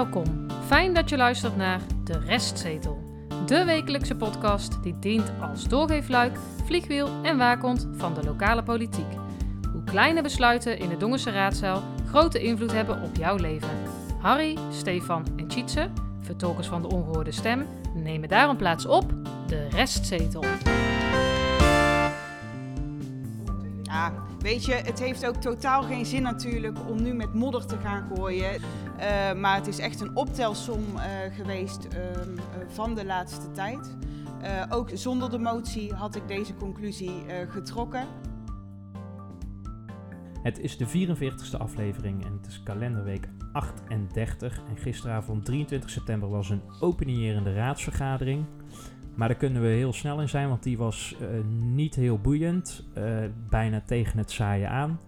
Welkom. Fijn dat je luistert naar De Restzetel. De wekelijkse podcast die dient als doorgeefluik, vliegwiel en waakhond van de lokale politiek. Hoe kleine besluiten in de Dongense raadzaal grote invloed hebben op jouw leven. Harry, Stefan en Tjitse, vertolkers van de ongehoorde stem, nemen daarom plaats op De Restzetel. Ja, weet je, het heeft ook totaal geen zin natuurlijk om nu met modder te gaan gooien. Uh, maar het is echt een optelsom uh, geweest uh, van de laatste tijd. ook zonder de motie had ik deze conclusie getrokken. Het is de 44ste aflevering en het is kalenderweek 38. En gisteravond 23 september was een openierende raadsvergadering. Maar daar kunnen we heel snel in zijn, want die was niet heel boeiend. Bijna tegen het saaien aan.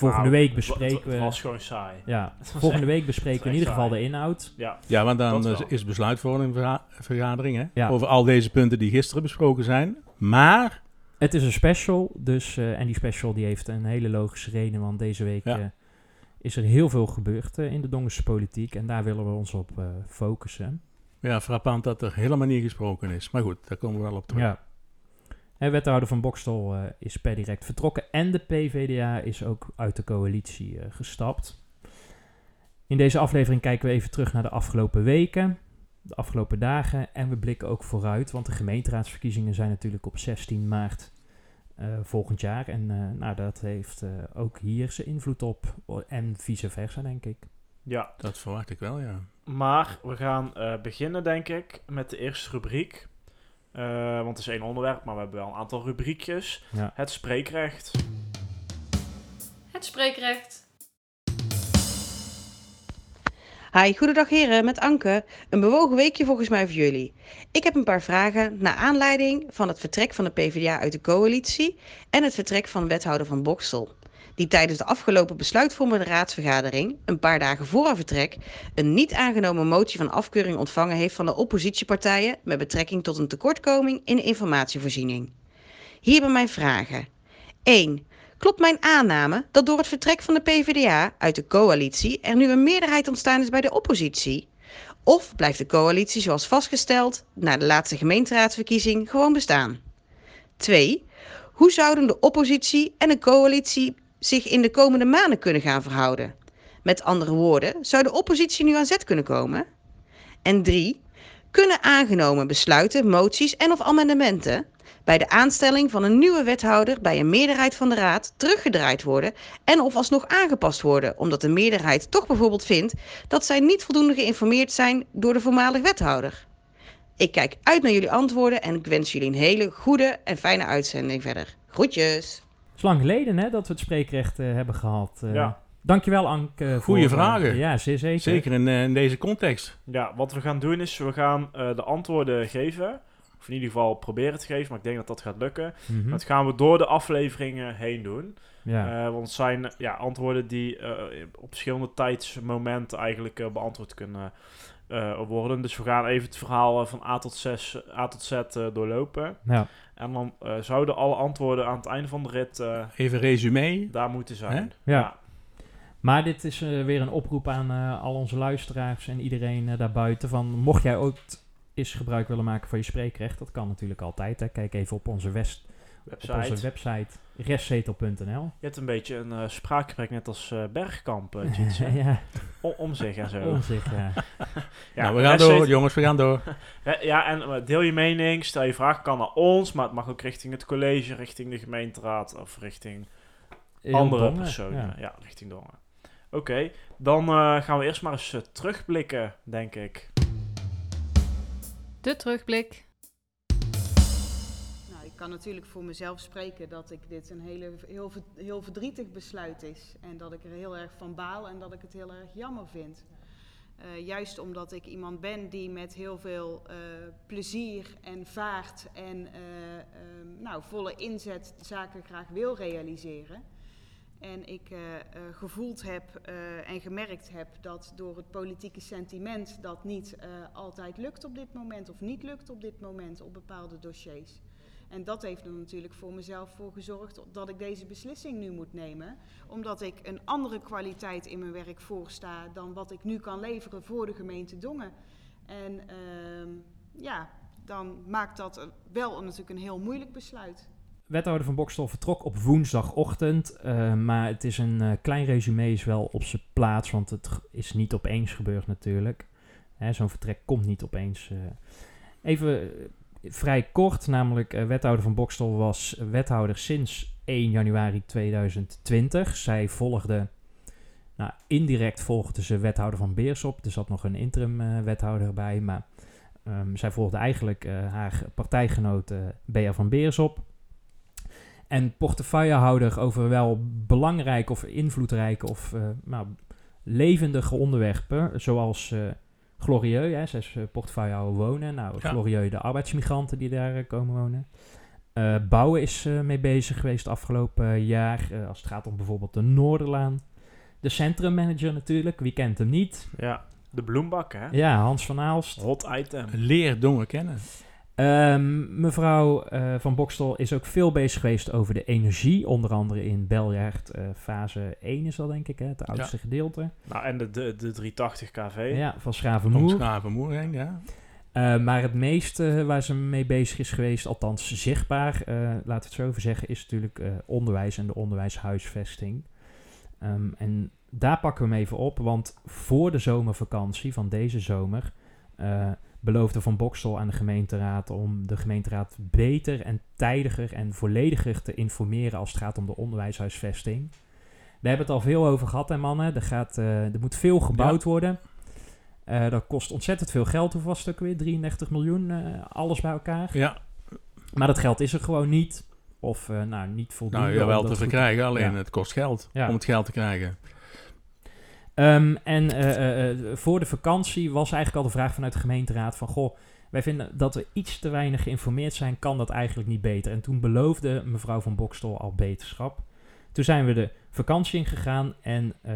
Volgende Nou, week bespreken Het we. was gewoon saai. Ja, Het volgende echt- week bespreken we in ieder geval saai. de inhoud. Ja, Ja, want dan wel. is besluitvorming hè? Ja. over al deze punten die gisteren besproken zijn. Maar, Het is een special, dus, eh, en die special die heeft een hele logische reden, want deze week Ja. eh, is er heel veel gebeurd eh, in de Dongerse politiek en daar willen we ons op eh, focussen. ja, frappant dat er helemaal niet gesproken is. Maar goed, daar komen we wel op terug. Ja. En wethouder van Bokstel eh, is per direct vertrokken en de PVDA is ook uit de coalitie eh, gestapt. In deze aflevering kijken we even terug naar de afgelopen weken, de afgelopen dagen en we blikken ook vooruit, want de gemeenteraadsverkiezingen zijn natuurlijk op 16 maart eh, volgend jaar. En eh, nou, dat heeft eh, ook hier zijn invloed op en vice versa, denk ik. ja. Dat verwacht ik wel, ja. Maar we gaan eh, beginnen, denk ik, met de eerste rubriek. Eh, want het is één onderwerp, maar we hebben wel een aantal rubriekjes. Ja. Het spreekrecht. Het spreekrecht. Hi, goedendag heren, met Anke. Een bewogen weekje volgens mij voor jullie. Ik heb een paar vragen naar aanleiding van het vertrek van de PvdA uit de coalitie en het vertrek van wethouder van Boksel. Die tijdens de afgelopen besluitvormende raadsvergadering, een paar dagen voor haar vertrek, een niet aangenomen motie van afkeuring ontvangen heeft van de oppositiepartijen met betrekking tot een tekortkoming in de informatievoorziening. Hierbij mijn vragen. 1. Klopt mijn aanname dat door het vertrek van de PvdA uit de coalitie er nu een meerderheid ontstaan is bij de oppositie? Of blijft de coalitie zoals vastgesteld na de laatste gemeenteraadsverkiezing gewoon bestaan? 2. Hoe zouden de oppositie en de coalitie zich in de komende maanden kunnen gaan verhouden? Met andere woorden, zou de oppositie nu aan zet kunnen komen? En 3. Kunnen aangenomen besluiten, moties en of amendementen bij de aanstelling van een nieuwe wethouder bij een meerderheid van de raad teruggedraaid worden en of alsnog aangepast worden, omdat de meerderheid toch bijvoorbeeld vindt dat zij niet voldoende geïnformeerd zijn door de voormalig wethouder. Ik kijk uit naar jullie antwoorden en ik wens jullie een hele goede en fijne uitzending verder. Groetjes! Is lang geleden hè, dat we het spreekrecht eh, hebben gehad. eh. Ja. Dankjewel Anke. voor, Goeie vragen. ja, zeer zeker. Zeker in, in deze context. Ja, wat we gaan doen is, we gaan eh, de antwoorden geven. Of in ieder geval proberen te geven, maar ik denk dat dat gaat lukken. Mhm. Dat gaan we door de afleveringen heen doen. Ja. Eh, want het zijn ja, antwoorden die eh, op verschillende tijdsmomenten eigenlijk beantwoord kunnen eh, worden. Dus we gaan even het verhaal eh, van A tot, 6, A tot Z eh, doorlopen. ja. En dan eh, zouden alle antwoorden aan het einde van de rit eh, Even resume. daar moeten zijn. Ja. Maar dit is eh, weer een oproep aan eh, al onze luisteraars en iedereen eh, daarbuiten. Van, mocht jij ook eens gebruik willen maken van je spreekrecht, dat kan natuurlijk altijd. Hè. Kijk even op onze, west, op Website. onze website restzetel.nl. Je hebt een beetje een spraakgebrek, net als eh, Bergkamp, eh, ja, Om, om zich en zo. om zich, ja. Ja, nou, we gaan restzetel- door, jongens, we gaan door. Ja, en deel je mening, stel je vraag, kan naar ons, maar het mag ook richting het college, richting de gemeenteraad of richting Heel andere Dongen, personen. ja. Ja, richting Dongen. Oké, dan eh, gaan we eerst maar eens terugblikken, denk ik. De terugblik. Kan natuurlijk voor mezelf spreken dat ik dit een hele, heel, ver- heel verdrietig besluit is. En dat ik er heel erg van baal en dat ik het heel erg jammer vind. Eh, juist omdat ik iemand ben die met heel veel eh, plezier en vaart en eh, ehm, nou, volle inzet zaken graag wil realiseren. En ik gevoeld heb en gemerkt heb dat door het politieke sentiment dat niet altijd lukt op dit moment of niet lukt op dit moment op bepaalde dossiers. En dat heeft er natuurlijk voor mezelf voor gezorgd dat ik deze beslissing nu moet nemen. Omdat ik een andere kwaliteit in mijn werk voorsta dan wat ik nu kan leveren voor de gemeente Dongen. En ehm, ja, dan maakt dat wel natuurlijk een heel moeilijk besluit. Wethouder van Bokstel vertrok op woensdagochtend, eh, maar het is een eh, klein resume is wel op zijn plaats, want het is niet opeens gebeurd natuurlijk. Zo'n vertrek komt niet opeens. eh. Even vrij kort, namelijk eh, wethouder van Bokstel was wethouder sinds 1 januari 2020. Zij volgde, nou indirect volgde ze wethouder van Beersop. Er zat nog een interim eh, wethouder bij, maar ehm, zij volgde eigenlijk eh, haar partijgenoot Bea van Beersop. En portefeuillehouder over wel belangrijke of invloedrijke of nou, levendige onderwerpen, zoals Glorieux, hè, zij is portefeuillehouder wonen. Nou, Ja. Glorieux, de arbeidsmigranten die daar eh, komen wonen. Eh, bouwen is eh, mee bezig geweest afgelopen jaar, eh, als het gaat om bijvoorbeeld de Noorderlaan. De centrummanager natuurlijk, wie kent hem niet? Ja, de bloembak, hè? Ja, Hans van Aalst. Hot item. Leer Dongen kennen. Ehm, mevrouw eh, Van Bokstel is ook veel bezig geweest over de energie. Onder andere in Beljaard eh, fase 1 is dat denk ik, hè, het oudste gedeelte. Nou, en de, de, de 380 kV. Ja, van Van Schravenmoer. Schravenmoer heen, ja. Eh, maar het meeste waar ze mee bezig is geweest, althans zichtbaar, laten we het zo even zeggen, is natuurlijk onderwijs en de onderwijshuisvesting. Ehm, en daar pakken we hem even op, want voor de zomervakantie van deze zomer beloofde Van Bokstel aan de gemeenteraad om de gemeenteraad beter en tijdiger en vollediger te informeren als het gaat om de onderwijshuisvesting. Daar hebben we het al veel over gehad, hè mannen. Er, gaat, eh, er moet veel gebouwd worden. Eh, dat kost ontzettend veel geld. Hoe was het ook weer? 33 miljoen, eh, alles bij elkaar. Ja, Maar dat geld is er gewoon niet. Of nou, niet voldoende. nou, ja, wel te verkrijgen, alleen Ja. het kost geld om het geld te krijgen. Ehm, en eh, eh, eh, voor de vakantie was eigenlijk al de vraag vanuit de gemeenteraad van... Goh, wij vinden dat we iets te weinig geïnformeerd zijn. Kan dat eigenlijk niet beter? En toen beloofde mevrouw van Bokstel al beterschap. Toen zijn we de vakantie ingegaan en eh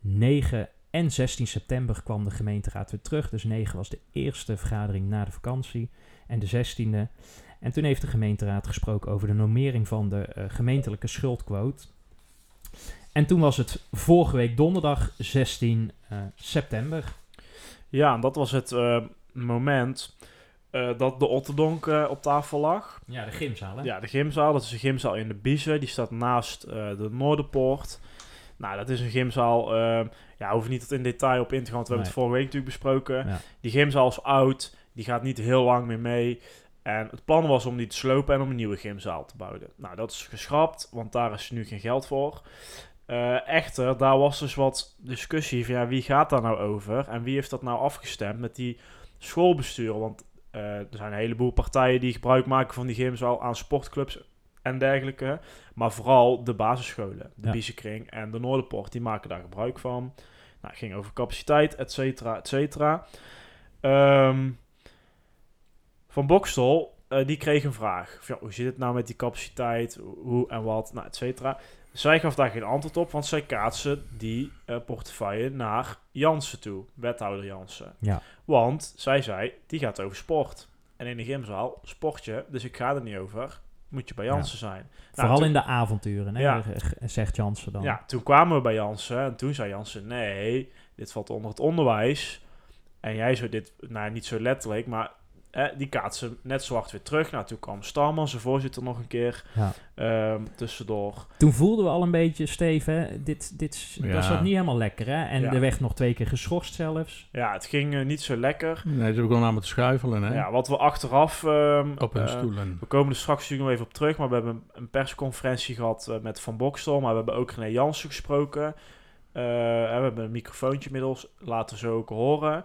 9 en 16 september kwam de gemeenteraad weer terug. Dus 9 was de eerste vergadering na de vakantie en de 16e. En toen heeft de gemeenteraad gesproken over de normering van de gemeentelijke schuldquote. En toen was het vorige week donderdag 16 eh, september. Ja, en dat was het eh, moment eh, dat de Otterdonk op tafel lag. Ja, de gymzaal hè? Ja, de gymzaal. Dat is een gymzaal in de Biezen. Die staat naast de Noorderpoort. Nou, dat is een gymzaal. ja, hoeven niet tot in detail op in te gaan, want we hebben het vorige week natuurlijk besproken. Ja. Die gymzaal is oud. Die gaat niet heel lang meer mee. En het plan was om die te slopen en om een nieuwe gymzaal te bouwen. Nou, dat is geschrapt, want daar is nu geen geld voor. Eh, echter, daar was dus wat discussie van ja, wie gaat daar nou over? En wie heeft dat nou afgestemd met die schoolbesturen? Want eh, er zijn een heleboel partijen die gebruik maken van die gymzaal aan sportclubs en dergelijke. Maar vooral de basisscholen, de Ja. Biezenkring en de Noorderpoort, die maken daar gebruik van. Nou, het ging over capaciteit, et cetera, et cetera. Ehm, van Bokstel, eh, die kreeg een vraag. Van, ja, hoe zit het nou met die capaciteit? Hoe en wat? Nou, et cetera. Zij gaf daar geen antwoord op, want zij kaatsen die eh, portefeuille naar Jansen toe, wethouder Jansen. Ja. Want zij zei, die gaat over sport. En in de gymzaal sport je, dus ik ga er niet over. Moet je bij Jansen zijn. Nou, Vooral toen- in de avonturen, hè, Ja. zegt Jansen dan. Ja, toen kwamen we bij Jansen en toen zei Jansen, nee, dit valt onder het onderwijs. En jij zou dit, nou niet zo letterlijk, maar eh, die kaatsen net zwart weer terug. Nou, toen kwam Starman, zijn voorzitter, nog een keer Ja. ehm, tussendoor. Toen voelden we al een beetje, Steve, hè, dit, dit, Ja. dat zat niet helemaal lekker. Hè? En Ja. er werd nog twee keer geschorst zelfs. Ja, het ging eh, niet zo lekker. Nee, ze begonnen aan te schuifelen, hè? Ja, wat we achteraf... ehm, Op hun eh, stoelen. We komen er straks natuurlijk nog even op terug, maar we hebben een- persconferentie gehad eh, met Van Bokstel, maar we hebben ook René Jansen gesproken. Eh, en we hebben een microfoontje inmiddels, laten ze ook horen.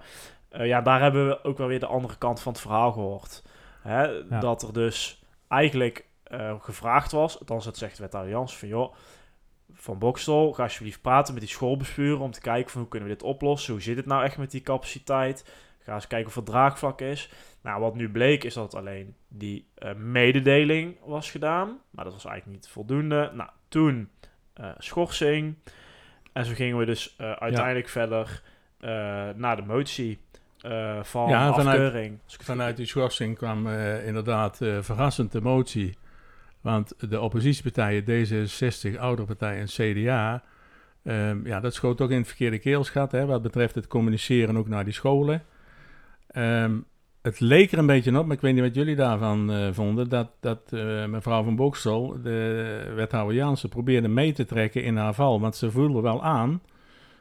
Eh, ja, daar hebben we ook wel weer de andere kant van het verhaal gehoord. Hè, Ja. Dat er dus eigenlijk eh, gevraagd was, althans het zegt wethouder Jansen, van joh, Van Bokstel, ga alsjeblieft praten met die schoolbesturen om te kijken van hoe kunnen we dit oplossen, hoe zit het nou echt met die capaciteit, ga eens kijken of er draagvlak is. Nou, wat nu bleek is dat alleen die eh, mededeling was gedaan. Maar dat was eigenlijk niet voldoende. Nou, toen schorsing. En zo gingen we dus uiteindelijk verder naar de motie. Eh, van Ja, vanuit- afkeuring. Vanuit die schorsing kwam eh, inderdaad eh, verrassend de motie. Want de oppositiepartijen, D66, Oudere Partij en CDA... ehm, ja, dat schoot ook in het verkeerde keelschat, hè, wat betreft het communiceren ook naar die scholen. Ehm, het leek er een beetje op, maar ik weet niet wat jullie daarvan eh, vonden... dat, dat mevrouw van Bokstel, de wethouder Jansen, probeerde mee te trekken in haar val. Want ze voelde wel aan,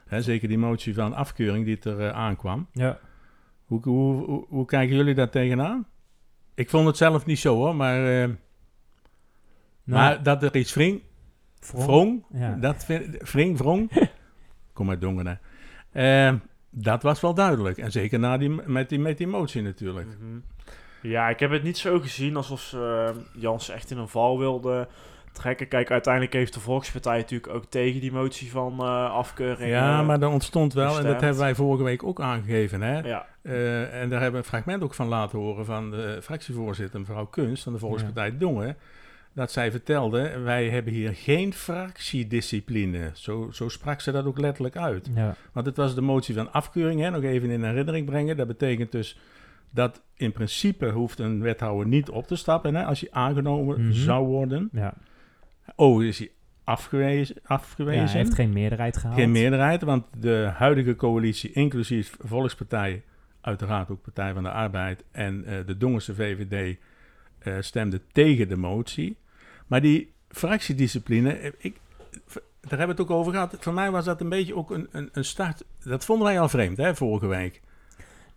hè, zeker die motie van afkeuring die er aankwam... Ja. Hoe, hoe, hoe, hoe kijken jullie daar tegenaan? Ik vond het zelf niet zo hoor, maar, eh, Nou, maar dat er iets wring, Vrong. Ja. dat vind, wring, wrong, kom uit Dongen hè. Eh, dat was wel duidelijk. En zeker na die, met, die, met die motie natuurlijk. Mhm. Ja, ik heb het niet zo gezien alsof ze, eh, Jans echt in een val wilde trekken. Kijk, uiteindelijk heeft de Volkspartij natuurlijk ook tegen die motie van eh, afkeuring. Ja, eh, maar er ontstond wel, en dat hebben wij vorige week ook aangegeven hè. ja. Eh, en daar hebben we een fragment ook van laten horen van de fractievoorzitter, mevrouw Kunst van de Volkspartij Dongen. Dat zij vertelde, wij hebben hier geen fractiediscipline. Zo, zo sprak ze dat ook letterlijk uit. Ja. Want het was de motie van afkeuring, hè, nog even in herinnering brengen. Dat betekent dus dat in principe hoeft een wethouder niet op te stappen hè, als hij aangenomen Mhm. zou worden. Ja. Oh, is hij afgewezen? Ja, afgewezen? hij heeft geen meerderheid gehaald. Geen meerderheid, want de huidige coalitie, inclusief Volkspartij, uiteraard ook Partij van de Arbeid en eh, de Dongense VVD, eh stemde tegen de motie. Maar die fractiediscipline, eh, ik, daar hebben we het ook over gehad. Voor mij was dat een beetje ook een, een, een start. Dat vonden wij al vreemd, hè, vorige week.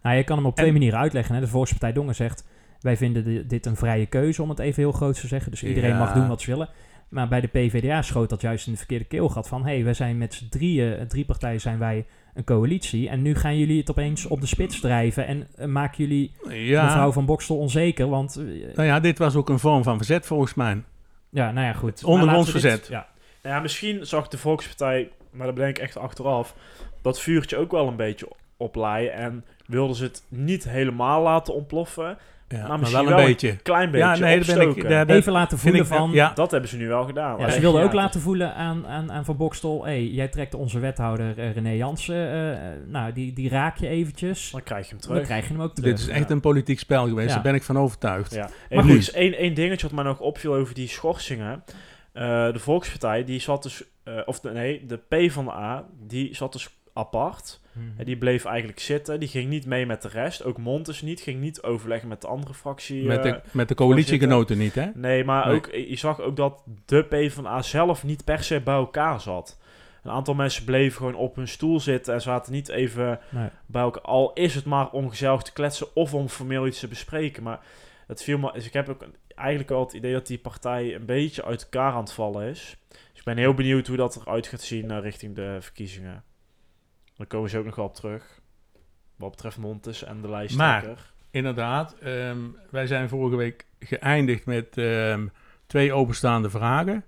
Nou, je kan hem op twee En- manieren uitleggen. Hè. De Volkspartij Dongen zegt... wij vinden di- dit een vrije keuze, om het even heel groot te zeggen. Dus iedereen Ja. mag doen wat ze willen. Maar bij de PvdA schoot dat juist in de verkeerde keelgat van... hé, hey, wij zijn met z'n drieën, eh, drie partijen zijn wij een coalitie... en nu gaan jullie het opeens op de spits drijven... en eh, maken jullie Ja, mevrouw van Bokstel onzeker, want... eh, nou ja, dit was ook een vorm van verzet volgens mij. ja, nou ja, goed. Onder Maar ons dit- verzet. Ja, Nou ja, misschien zag de Volkspartij, maar dat bedenk ik echt achteraf, dat vuurtje ook wel een beetje oplaaien. En wilden ze het niet helemaal laten ontploffen. Ja, maar, wel een wel beetje. Een klein beetje Ja, nee, daar ben ik. daar- even laten voelen ik, van... Ja, Dat hebben ze nu wel gedaan. Ja, ze wilden ook ja, laten voelen aan, aan, aan Van Bokstel... hey, jij trekt onze wethouder eh, René Jansen... eh, nou, die, die raak je eventjes... Dan krijg je hem Dan terug. krijg je hem ook terug. dit is echt een politiek spel geweest, Ja. daar ben ik van overtuigd. Ja. Maar Maar goed. één, één dingetje wat mij nog opviel over die schorsingen. Eh, de Volkspartij, die zat dus... eh, of de, nee, de P van de A, die zat dus apart. Mhm. En die bleef eigenlijk zitten. Die ging niet mee met de rest. Ook Montes niet. Ging niet overleggen met de andere fractie. Met eh, de, met de coalitiegenoten niet, hè? Nee, maar Nee. ook, je zag ook dat de PvdA zelf niet per se bij elkaar zat. Een aantal mensen bleven gewoon op hun stoel zitten en zaten niet even Nee. bij elkaar. Al is het maar om gezellig te kletsen of om formeel iets te bespreken. Maar het viel me, dus ik heb ook eigenlijk wel het idee dat die partij een beetje uit elkaar aan het vallen is. Dus ik ben heel benieuwd hoe dat eruit gaat zien eh, richting de verkiezingen. Daar komen ze ook nog wel op terug. Wat betreft Montes en de lijsttrekker. Inderdaad. ehm, wij zijn vorige week geëindigd met ehm, twee openstaande vragen.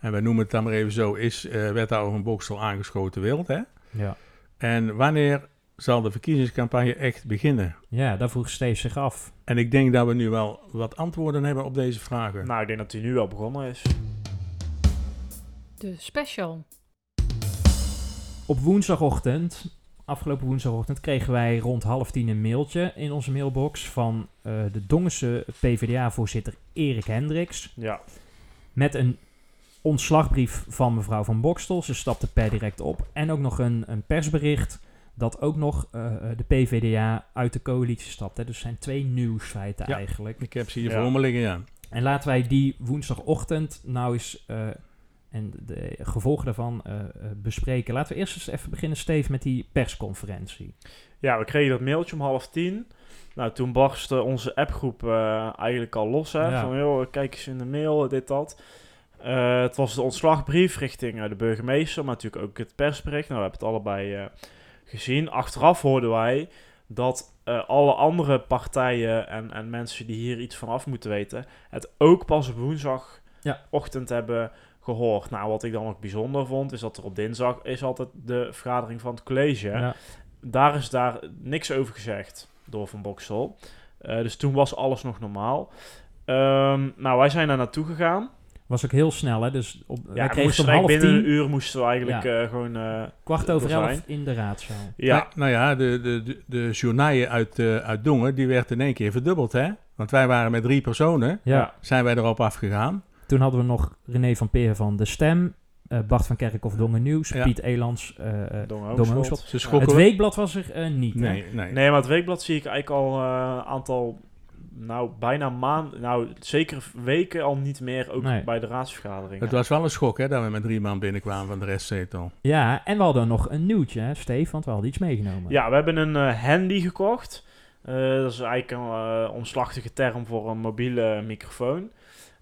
En wij noemen het dan maar even zo. Is eh, wethouder van Boksel aangeschoten wild, hè? Ja. En wanneer zal de verkiezingscampagne echt beginnen? ja, daar vroeg Steve zich af. En ik denk dat we nu wel wat antwoorden hebben op deze vragen. Nou, ik denk dat hij nu al begonnen is. De special. Op woensdagochtend, afgelopen woensdagochtend, kregen wij rond half tien een mailtje in onze mailbox van eh, de Dongense PvdA-voorzitter Erik Hendricks. Ja. Met een ontslagbrief van mevrouw van Bokstel. Ze stapte per direct op. En ook nog een, een persbericht dat ook nog eh, eh, de PvdA uit de coalitie stapt. Hè. Dus er zijn twee nieuwsfeiten Ja. eigenlijk. Ik heb ze hier Ja. voor me liggen, ja. En laten wij die woensdagochtend nou eens eh, en de gevolgen daarvan eh, eh, bespreken. Laten we eerst eens even beginnen, Steve, met die persconferentie. Ja, we kregen dat mailtje om half tien. Nou, toen barstte onze appgroep eh, eigenlijk al los. Hè? Ja. Van, joh, kijk eens in de mail, dit, dat. Eh, het was de ontslagbrief richting eh, de burgemeester, maar natuurlijk ook het persbericht. Nou, we hebben het allebei eh, gezien. Achteraf hoorden wij dat eh, alle andere partijen en, en mensen die hier iets van af moeten weten, het ook pas op woensdagochtend hebben gehoord. Nou, wat ik dan ook bijzonder vond, is dat er op dinsdag is altijd de vergadering van het college. Ja. Daar is daar niks over gezegd door Van Boksel. Eh, dus toen was alles nog normaal. Ehm, nou, wij zijn daar naartoe gegaan. Was ook heel snel, hè? Dus op, Ja, we kregen moesten om half binnen tien, een uur moesten we eigenlijk Ja. eh, gewoon... eh, kwart over er elf zijn. in de raadzaal. ja, Nou, nou ja, de, de, de, de journaille uit, eh uit Dongen, die werd in één keer verdubbeld, hè? Want wij waren met drie personen, Ja. Ja. zijn wij erop afgegaan. Toen hadden we nog René van Peer van De Stem, eh, Bart van Kerkhoff Dongen Nieuws, Ja. Piet Elans, eh, eh, Dongen Het weekblad was er eh, niet? Nee, nee. Nee, maar het weekblad zie ik eigenlijk al eh, een aantal, nou bijna maanden, nou zeker weken al niet meer, ook Nee. bij de raadsvergaderingen. Het was wel een schok, hè, dat we met drie man binnenkwamen van de restzetel. Ja, en we hadden nog een nieuwtje, hè, Steve, want we hadden iets meegenomen. Ja, we hebben een eh, handy gekocht. Eh, dat is eigenlijk een omslachtige term voor een mobiele microfoon.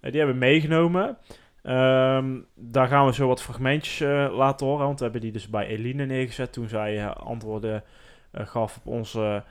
Eh, die hebben we meegenomen. Ehm, daar gaan we zo wat fragmentjes eh, laten horen, want we hebben die dus bij Eline neergezet toen zij eh, antwoorden gaf op onze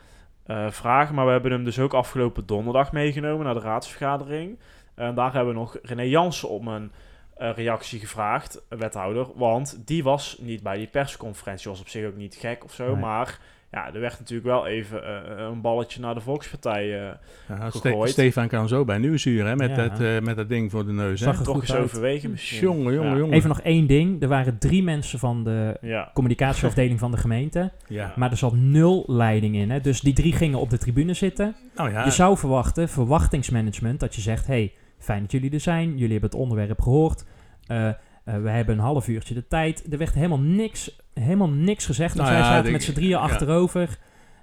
vragen. Maar we hebben hem dus ook afgelopen donderdag meegenomen naar de raadsvergadering. En daar hebben we nog René Jansen om een reactie gevraagd, wethouder. Want die was niet bij die persconferentie. Was op zich ook niet gek of zo. Nee. Maar ja, er werd natuurlijk wel even eh, een balletje naar de Volkspartij. eh Ja, Ste- Gegooid. Stefan kan zo bij Nieuwsuur, hè, met, Ja. dat, eh, met dat ding voor de neus. Hè? Zag er toch goed eens uit. overwegen misschien. Jongen, jongen, Ja. jongen. Even nog één ding. Er waren drie mensen van de Ja. communicatieafdeling van de gemeente. Ja. Maar er zat nul leiding in. Hè? Dus die drie gingen op de tribune zitten. nou ja, Je zou verwachten, verwachtingsmanagement, dat je zegt... hey, fijn dat jullie er zijn. Jullie hebben het onderwerp gehoord. Eh, we hebben een half uurtje de tijd. Er werd helemaal niks, helemaal niks gezegd. Nou zij ja, zaten met z'n drieën achterover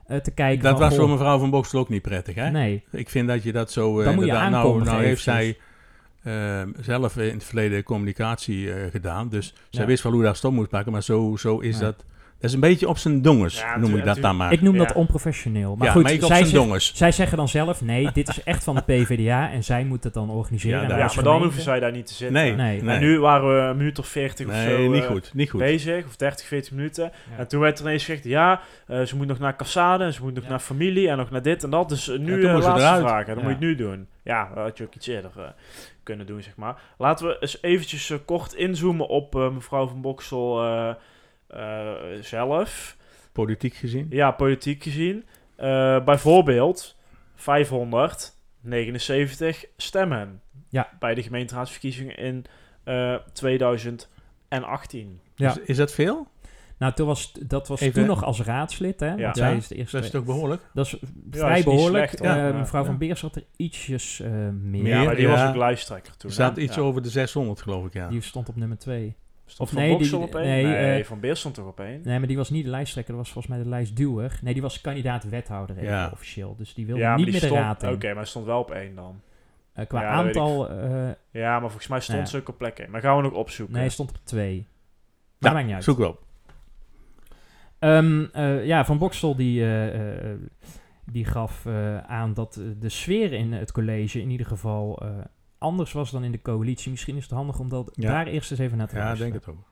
eh, te kijken. dat was voor mevrouw van Boksel ook niet prettig, hè? Nee, Ik vind dat je dat zo... eh, Dan moet je inderdaad- nou, nou heeft zij zelf in het verleden communicatie gedaan. Dus zij wist wel hoe dat stop moet pakken. Maar zo, zo is Ja. dat... Dat is een beetje op zijn dongens, Ja, noem ik dat dan maar. ik noem dat onprofessioneel. Maar ja, goed, maar ik op zij, zijn zeg- dongens. zij zeggen dan zelf... nee, dit is echt van de PvdA en zij moeten het dan organiseren. Ja, En maar dan hoeven zij daar niet te zitten. Nee, Nee. nee. En nu waren we een minuut of 40 of nee, zo niet eh, goed, niet goed. bezig, of 30, 40 minuten. Ja. En toen werd er ineens gezegd, ja, eh, ze moet nog naar Cassade, en ze moet nog Ja. naar familie, en nog naar dit en dat. Dus eh, nu ze laatste eruit. vragen, dat Ja. moet je het nu doen. Ja, dat had je ook iets eerder kunnen doen, zeg maar. Laten we eens eventjes kort inzoomen op mevrouw van Boksel zelf. Politiek gezien. Ja, politiek gezien. Eh, bijvoorbeeld 579 stemmen. Ja. Bij de gemeenteraadsverkiezingen in eh 2018. Ja. Is, is dat veel? Nou, toen was, dat was Even- toen nog als raadslid, hè? Ja. Zij is de eerste. Dat is toch behoorlijk? Dat is vrij behoorlijk. slecht. Eh, mevrouw ja. Van Beers had er ietsjes eh, meer. Ja, maar die ja. was ook lijsttrekker toen. Er staat iets Ja. over de 600, geloof ik, ja. Die stond op nummer 2. Stond Of Van nee, Boksel die- op één? nee, Nee, eh, Van Beers stond toch op één? Nee, maar die was niet de lijsttrekker, dat was volgens mij de lijstduwer. Nee, die was kandidaat wethouder even Ja. officieel. Dus die wilde ja, niet meer de stond... raad Oké, maar hij stond wel op één dan. Eh, qua Ja, aantal... eh, Ja, maar volgens mij stond ze ook op plek één. Maar gaan we nog opzoeken. nee, hij stond op 2. Maar maakt niet uit. Zoek wel. Ehm, eh, ja, Van Boksel die, eh, eh, die gaf eh, aan dat de sfeer in het college in ieder geval eh, anders was dan in de coalitie. Misschien is het handig om dat Ja. daar eerst eens even naar te Ja, luisteren. denk het ook.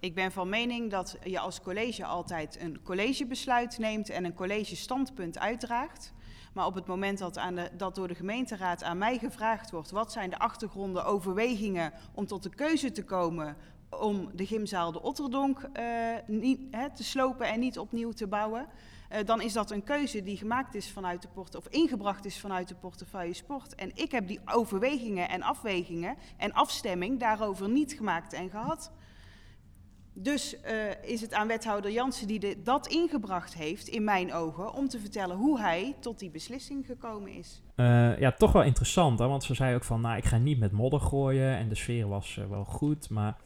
Ik ben van mening dat je als college altijd een collegebesluit neemt en een collegestandpunt uitdraagt. Maar op het moment dat, aan de, dat door de gemeenteraad aan mij gevraagd wordt... wat zijn de achtergronden, overwegingen om tot de keuze te komen... om de gymzaal de Otterdonk eh, niet, hè, te slopen en niet opnieuw te bouwen... eh, dan is dat een keuze die gemaakt is vanuit de porte, of ingebracht is vanuit de portefeuille sport. En ik heb die overwegingen en afwegingen en afstemming daarover niet gemaakt en gehad. Dus eh, is het aan wethouder Jansen die de, dat ingebracht heeft, in mijn ogen, om te vertellen hoe hij tot die beslissing gekomen is. Eh, ja, toch wel interessant, hè? want ze zei ook van, nou, ik ga niet met modder gooien en de sfeer was wel goed, maar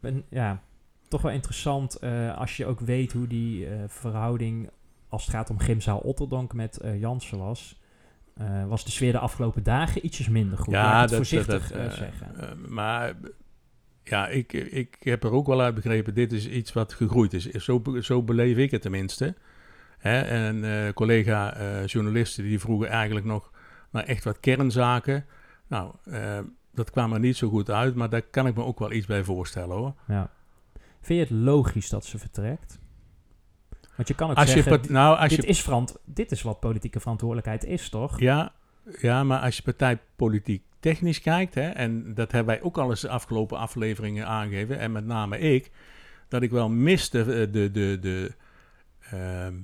ben, ja, toch wel interessant als je ook weet hoe die verhouding, als het gaat om Gymzaal Otterdonk met eh, Jansen was, eh, was de sfeer de afgelopen dagen ietsjes minder goed. Laat ik het voorzichtig dat, eh, zeggen. maar ja, ik, ik heb er ook wel uit begrepen, dit is iets wat gegroeid is. Zo, zo beleef ik het tenminste. Hè? En collega-journalisten die vroegen eigenlijk nog naar echt wat kernzaken. Nou, dat kwam er niet zo goed uit, maar daar kan ik me ook wel iets bij voorstellen hoor. Ja. Vind je het logisch dat ze vertrekt? Want je kan ook Als je, zeggen, part- nou, als dit, je is verant dit is wat politieke verantwoordelijkheid is, toch? Ja, ja, maar als je partijpolitiek technisch kijkt, hè, en dat hebben wij ook al eens de afgelopen afleveringen aangegeven, en met name ik, dat ik wel miste de, de, de, de ehm,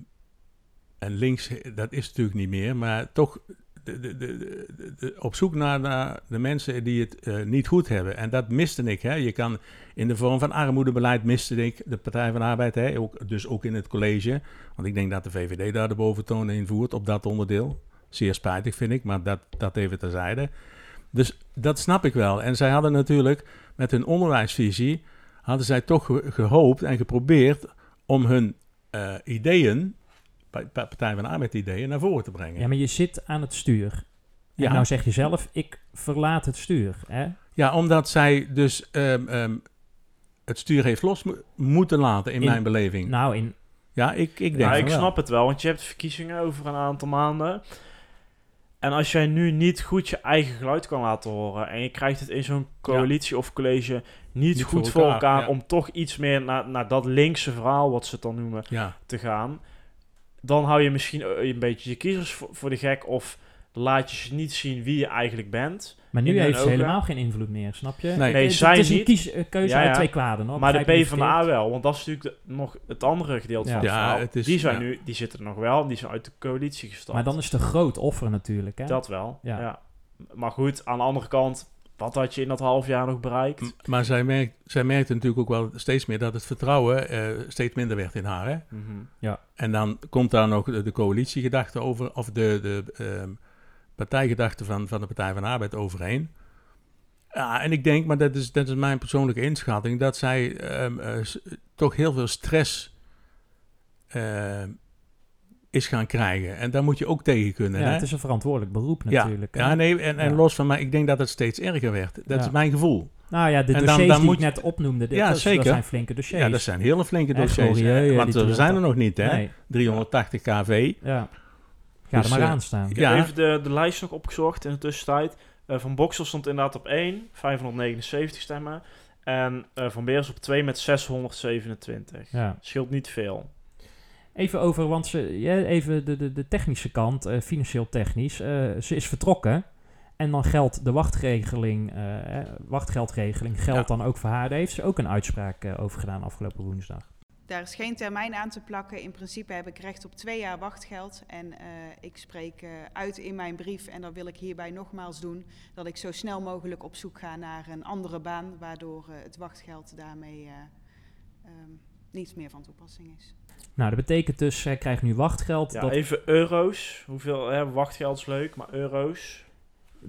en links, dat is natuurlijk niet meer, maar toch de, op zoek naar, de mensen die het eh, niet goed hebben. En dat miste ik. Hè. Je kan in de vorm van armoedebeleid miste ik de Partij van de Arbeid. Hè. Ook, dus ook in het college. Want ik denk dat de VVD daar de boventoon in voert op dat onderdeel. Zeer spijtig vind ik, maar dat, dat even terzijde. Dus dat snap ik wel. En zij hadden natuurlijk met hun onderwijsvisie... hadden zij toch ge- gehoopt en geprobeerd om hun eh, ideeën... Pa- Pa- Partij van de Arbeid ideeën naar voren te brengen. Ja, maar je zit aan het stuur. Ja. Nou zeg je zelf, ik verlaat het stuur. Hè? Ja, omdat zij dus ehm, ehm, het stuur heeft los mo- moeten laten in, In- mijn beleving. Nou, in, ja, ik, ik denk Ja, ik wel. snap het wel, want je hebt verkiezingen over een aantal maanden. En als jij nu niet goed je eigen geluid kan laten horen en je krijgt het in zo'n coalitie of college niet, Niet goed voor voor elkaar, elkaar ja. om toch iets meer naar, naar dat linkse verhaal, wat ze het dan noemen, Ja, te gaan, dan hou je misschien eh, een beetje je kiezers voor, voor de gek of laat je ze niet zien wie je eigenlijk bent. maar nu heeft ze helemaal geen invloed meer, snap je? Nee. Nee, het, zij het is een niet. kies, eh, keuze Ja, ja. uit twee kwaden. Hoor. maar de niet PvdA wel, want dat is natuurlijk de- nog het andere gedeelte Ja. van het Ja, verhaal. het is- die, zijn ja. nu, die zitten er nog wel, die zijn uit de coalitie gestapt. Maar dan is het een groot offer natuurlijk. Hè? Dat wel, Ja. ja. Maar goed, aan de andere kant, wat had je in dat half jaar nog bereikt? M- maar zij, merkt, zij merkte natuurlijk ook wel steeds meer dat het vertrouwen eh, steeds minder werd in haar. Hè? Mhm. En dan komt daar nog de, de coalitiegedachte over, of de, de ehm, partijgedachte van, van de Partij van de Arbeid overheen. Ja, en ik denk, maar dat is, dat is mijn persoonlijke inschatting, dat zij ehm, eh, toch heel veel stress ehm, is gaan krijgen. En daar moet je ook tegen kunnen. ja, hè? het is een verantwoordelijk beroep natuurlijk. ja, nee, en, en Ja. los van mij, ik denk dat het steeds erger werd. Dat Ja. is mijn gevoel. Nou ja, de En dossiers dan die moet ik je- net opnoemde, dit, Ja, dat, zeker. dat zijn flinke dossiers. Ja, dat zijn hele flinke dossiers. Want er zijn er nog niet, hè? Nee, 380 kV. ja. Ga Dus, er maar eh, aan staan. Ik Ja. heb even de, de lijst nog opgezocht in de tussentijd. Eh, van Boksel stond inderdaad op 1, 579 stemmen. En eh, Van Beers op 2 met 627. Ja. Scheelt niet veel. Even over, want ze, ja, even de, de, de technische kant, eh, financieel technisch. eh, ze is vertrokken. En dan geldt de wachtregeling, eh, eh, wachtgeldregeling geldt Ja. dan ook voor haar. Daar heeft ze ook een uitspraak eh, over gedaan afgelopen woensdag. Daar is geen termijn aan te plakken. In principe heb ik recht op twee jaar wachtgeld. En eh, ik spreek uit in mijn brief, en dat wil ik hierbij nogmaals doen, dat ik zo snel mogelijk op zoek ga naar een andere baan, waardoor het wachtgeld daarmee eh, ehm, niet meer van toepassing is. Nou, dat betekent dus, zij krijgt nu wachtgeld. Ja, dat even euro's. Hoeveel, hè, wachtgeld is leuk, maar euro's.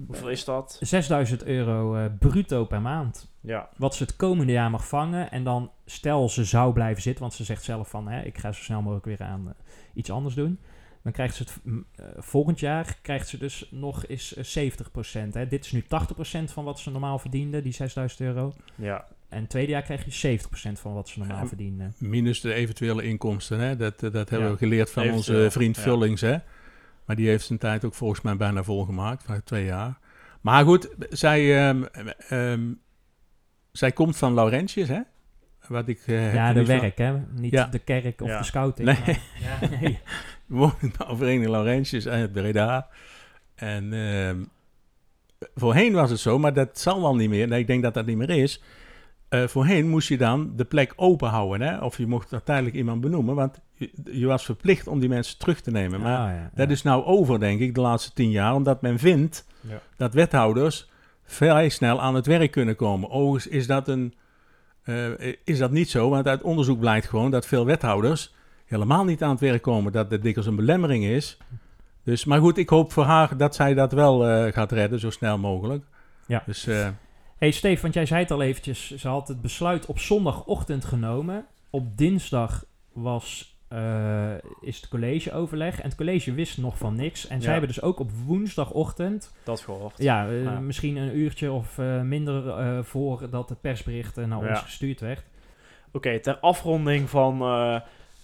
Hoeveel is dat? 6000 euro eh, bruto per maand. Ja, Wat ze het komende jaar mag vangen. En dan stel ze zou blijven zitten, want ze zegt zelf van hè, ik ga zo snel mogelijk weer aan eh, iets anders doen. Dan krijgt ze het eh, volgend jaar krijgt ze dus nog eens eh, 70%. Hè. Dit is nu 80% van wat ze normaal verdiende, die 6000 euro. ja. En het tweede jaar krijg je 70% van wat ze normaal Ja. verdiende. Minus de eventuele inkomsten. Hè? Dat, eh, dat hebben Ja. we geleerd van Eventueel, onze vriend ja. Vullings. Hè? Maar die heeft zijn tijd ook volgens mij bijna volgemaakt. Van twee jaar. Maar goed, zij, ehm, ehm, zij komt van Laurentius. Hè? Wat ik, eh, Ja, de van- werk, hè? Niet Ja. de kerk of Ja. de scouting. Nee. maar- ja, nee. nou Vereniging Laurentius uit Breda. En ehm, voorheen was het zo, maar dat zal wel niet meer. Nee, ik denk dat dat niet meer is. Eh, voorheen moest je dan de plek open houden. Hè? Of je mocht uiteindelijk iemand benoemen. Want je, je was verplicht om die mensen terug te nemen. Maar Ah, ja, dat ja. is nou over, denk ik, de laatste tien jaar. Omdat men vindt Ja. dat wethouders vrij snel aan het werk kunnen komen. Overigens is dat, een, eh, is dat niet zo. Want uit onderzoek blijkt gewoon dat veel wethouders helemaal niet aan het werk komen. Dat het dikwijls een belemmering is. Dus, maar goed, ik hoop voor haar dat zij dat wel eh, gaat redden, zo snel mogelijk. Ja. Dus eh, hey Steve, want jij zei het al eventjes. Ze had het besluit op zondagochtend genomen. Op dinsdag was, eh, is het collegeoverleg. En het college wist nog van niks. En zij hebben dus ook op woensdagochtend... Dat gehoord. Ja, eh, Ja. misschien een uurtje of eh, minder voordat het persbericht naar ons gestuurd werd. Oké, ter afronding van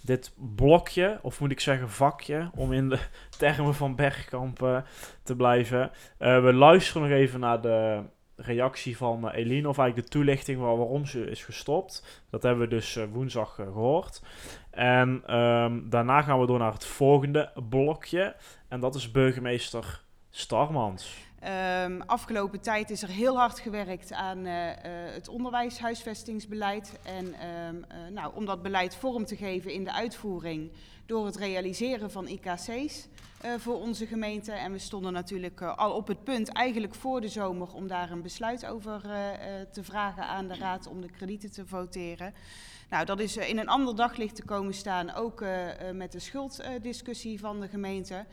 dit blokje, of moet ik zeggen vakje, om in de termen van Bergkamp te blijven. We luisteren nog even naar de reactie van eh, Eline, of eigenlijk de toelichting waar, waarom ze is gestopt. Dat hebben we dus eh, woensdag eh, gehoord. En ehm, daarna gaan we door naar het volgende blokje. En dat is burgemeester Starmans. Ehm, afgelopen tijd is er heel hard gewerkt aan eh, eh, het onderwijshuisvestingsbeleid. En ehm, eh, nou, om dat beleid vorm te geven in de uitvoering door het realiseren van IKC's eh, voor onze gemeente. En we stonden natuurlijk eh, al op het punt, eigenlijk voor de zomer, om daar een besluit over eh, te vragen aan de Raad om de kredieten te voteren. Nou, dat is in een ander daglicht te komen staan, ook met de schulddiscussie van de gemeente.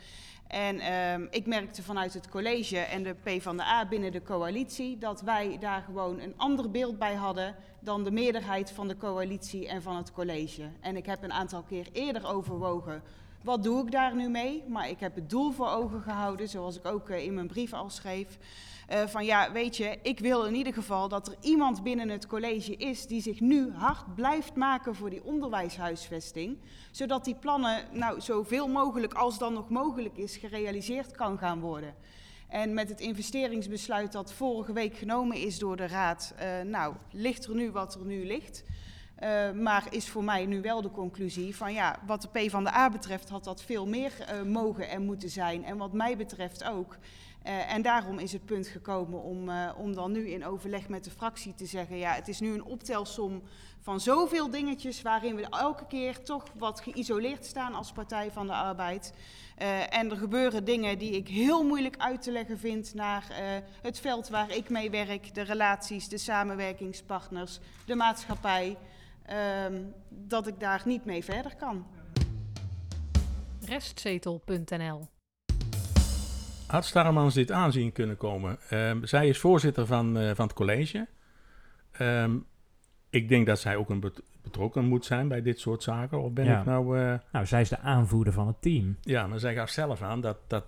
En ehm, ik merkte vanuit het college en de PvdA binnen de coalitie dat wij daar gewoon een ander beeld bij hadden dan de meerderheid van de coalitie en van het college. En ik heb een aantal keer eerder overwogen, wat doe ik daar nu mee? Maar ik heb het doel voor ogen gehouden, zoals ik ook eh, in mijn brief al schreef. eh, van ja, weet je, ik wil in ieder geval dat er iemand binnen het college is die zich nu hard blijft maken voor die onderwijshuisvesting. Zodat die plannen nou zoveel mogelijk als dan nog mogelijk is gerealiseerd kan gaan worden. En met het investeringsbesluit dat vorige week genomen is door de Raad, eh, nou, ligt er nu wat er nu ligt. Eh, maar is voor mij nu wel de conclusie van ja, wat de P van de A betreft had dat veel meer eh, mogen en moeten zijn. En wat mij betreft ook. Eh, en daarom is het punt gekomen om, om dan nu in overleg met de fractie te zeggen: ja, het is nu een optelsom van zoveel dingetjes waarin we elke keer toch wat geïsoleerd staan als Partij van de Arbeid. En er gebeuren dingen die ik heel moeilijk uit te leggen vind naar het veld waar ik mee werk, de relaties, de samenwerkingspartners, de maatschappij. Ehm, dat ik daar niet mee verder kan. Restzetel.nl Had Starmans dit aanzien kunnen komen? Ehm, zij is voorzitter van, eh, van het college. Ehm, ik denk dat zij ook een bet- betrokken moet zijn bij dit soort zaken. Of ben Ja. ik nou... eh, Nou, zij is de aanvoerder van het team. ja, maar zij gaf zelf aan dat, dat,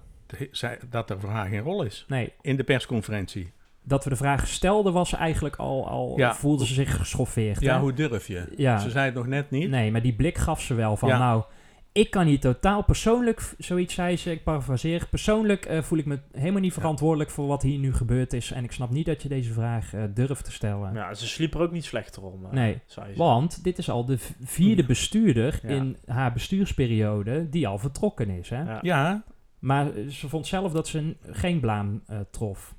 zij, dat er voor haar geen rol is. Nee, In de persconferentie. Dat we de vraag stelden was eigenlijk al, al Ja. voelde ze zich geschoffeerd. Ja, hè? hoe durf je? Ja. Ze zei het nog net niet. Nee, maar die blik gaf ze wel van, Ja. nou, ik kan hier totaal persoonlijk, zoiets zei ze, ik parafraseer, persoonlijk eh, voel ik me helemaal niet verantwoordelijk voor wat hier nu gebeurd is. En ik snap niet dat je deze vraag eh, durft te stellen. Ja, ze sliep er ook niet slechter om, eh, Nee, zei ze. Want dit is al de vierde bestuurder Ja. in haar bestuursperiode die al vertrokken is. Hè? Ja. Ja, Maar ze vond zelf dat ze geen blaam eh, trof.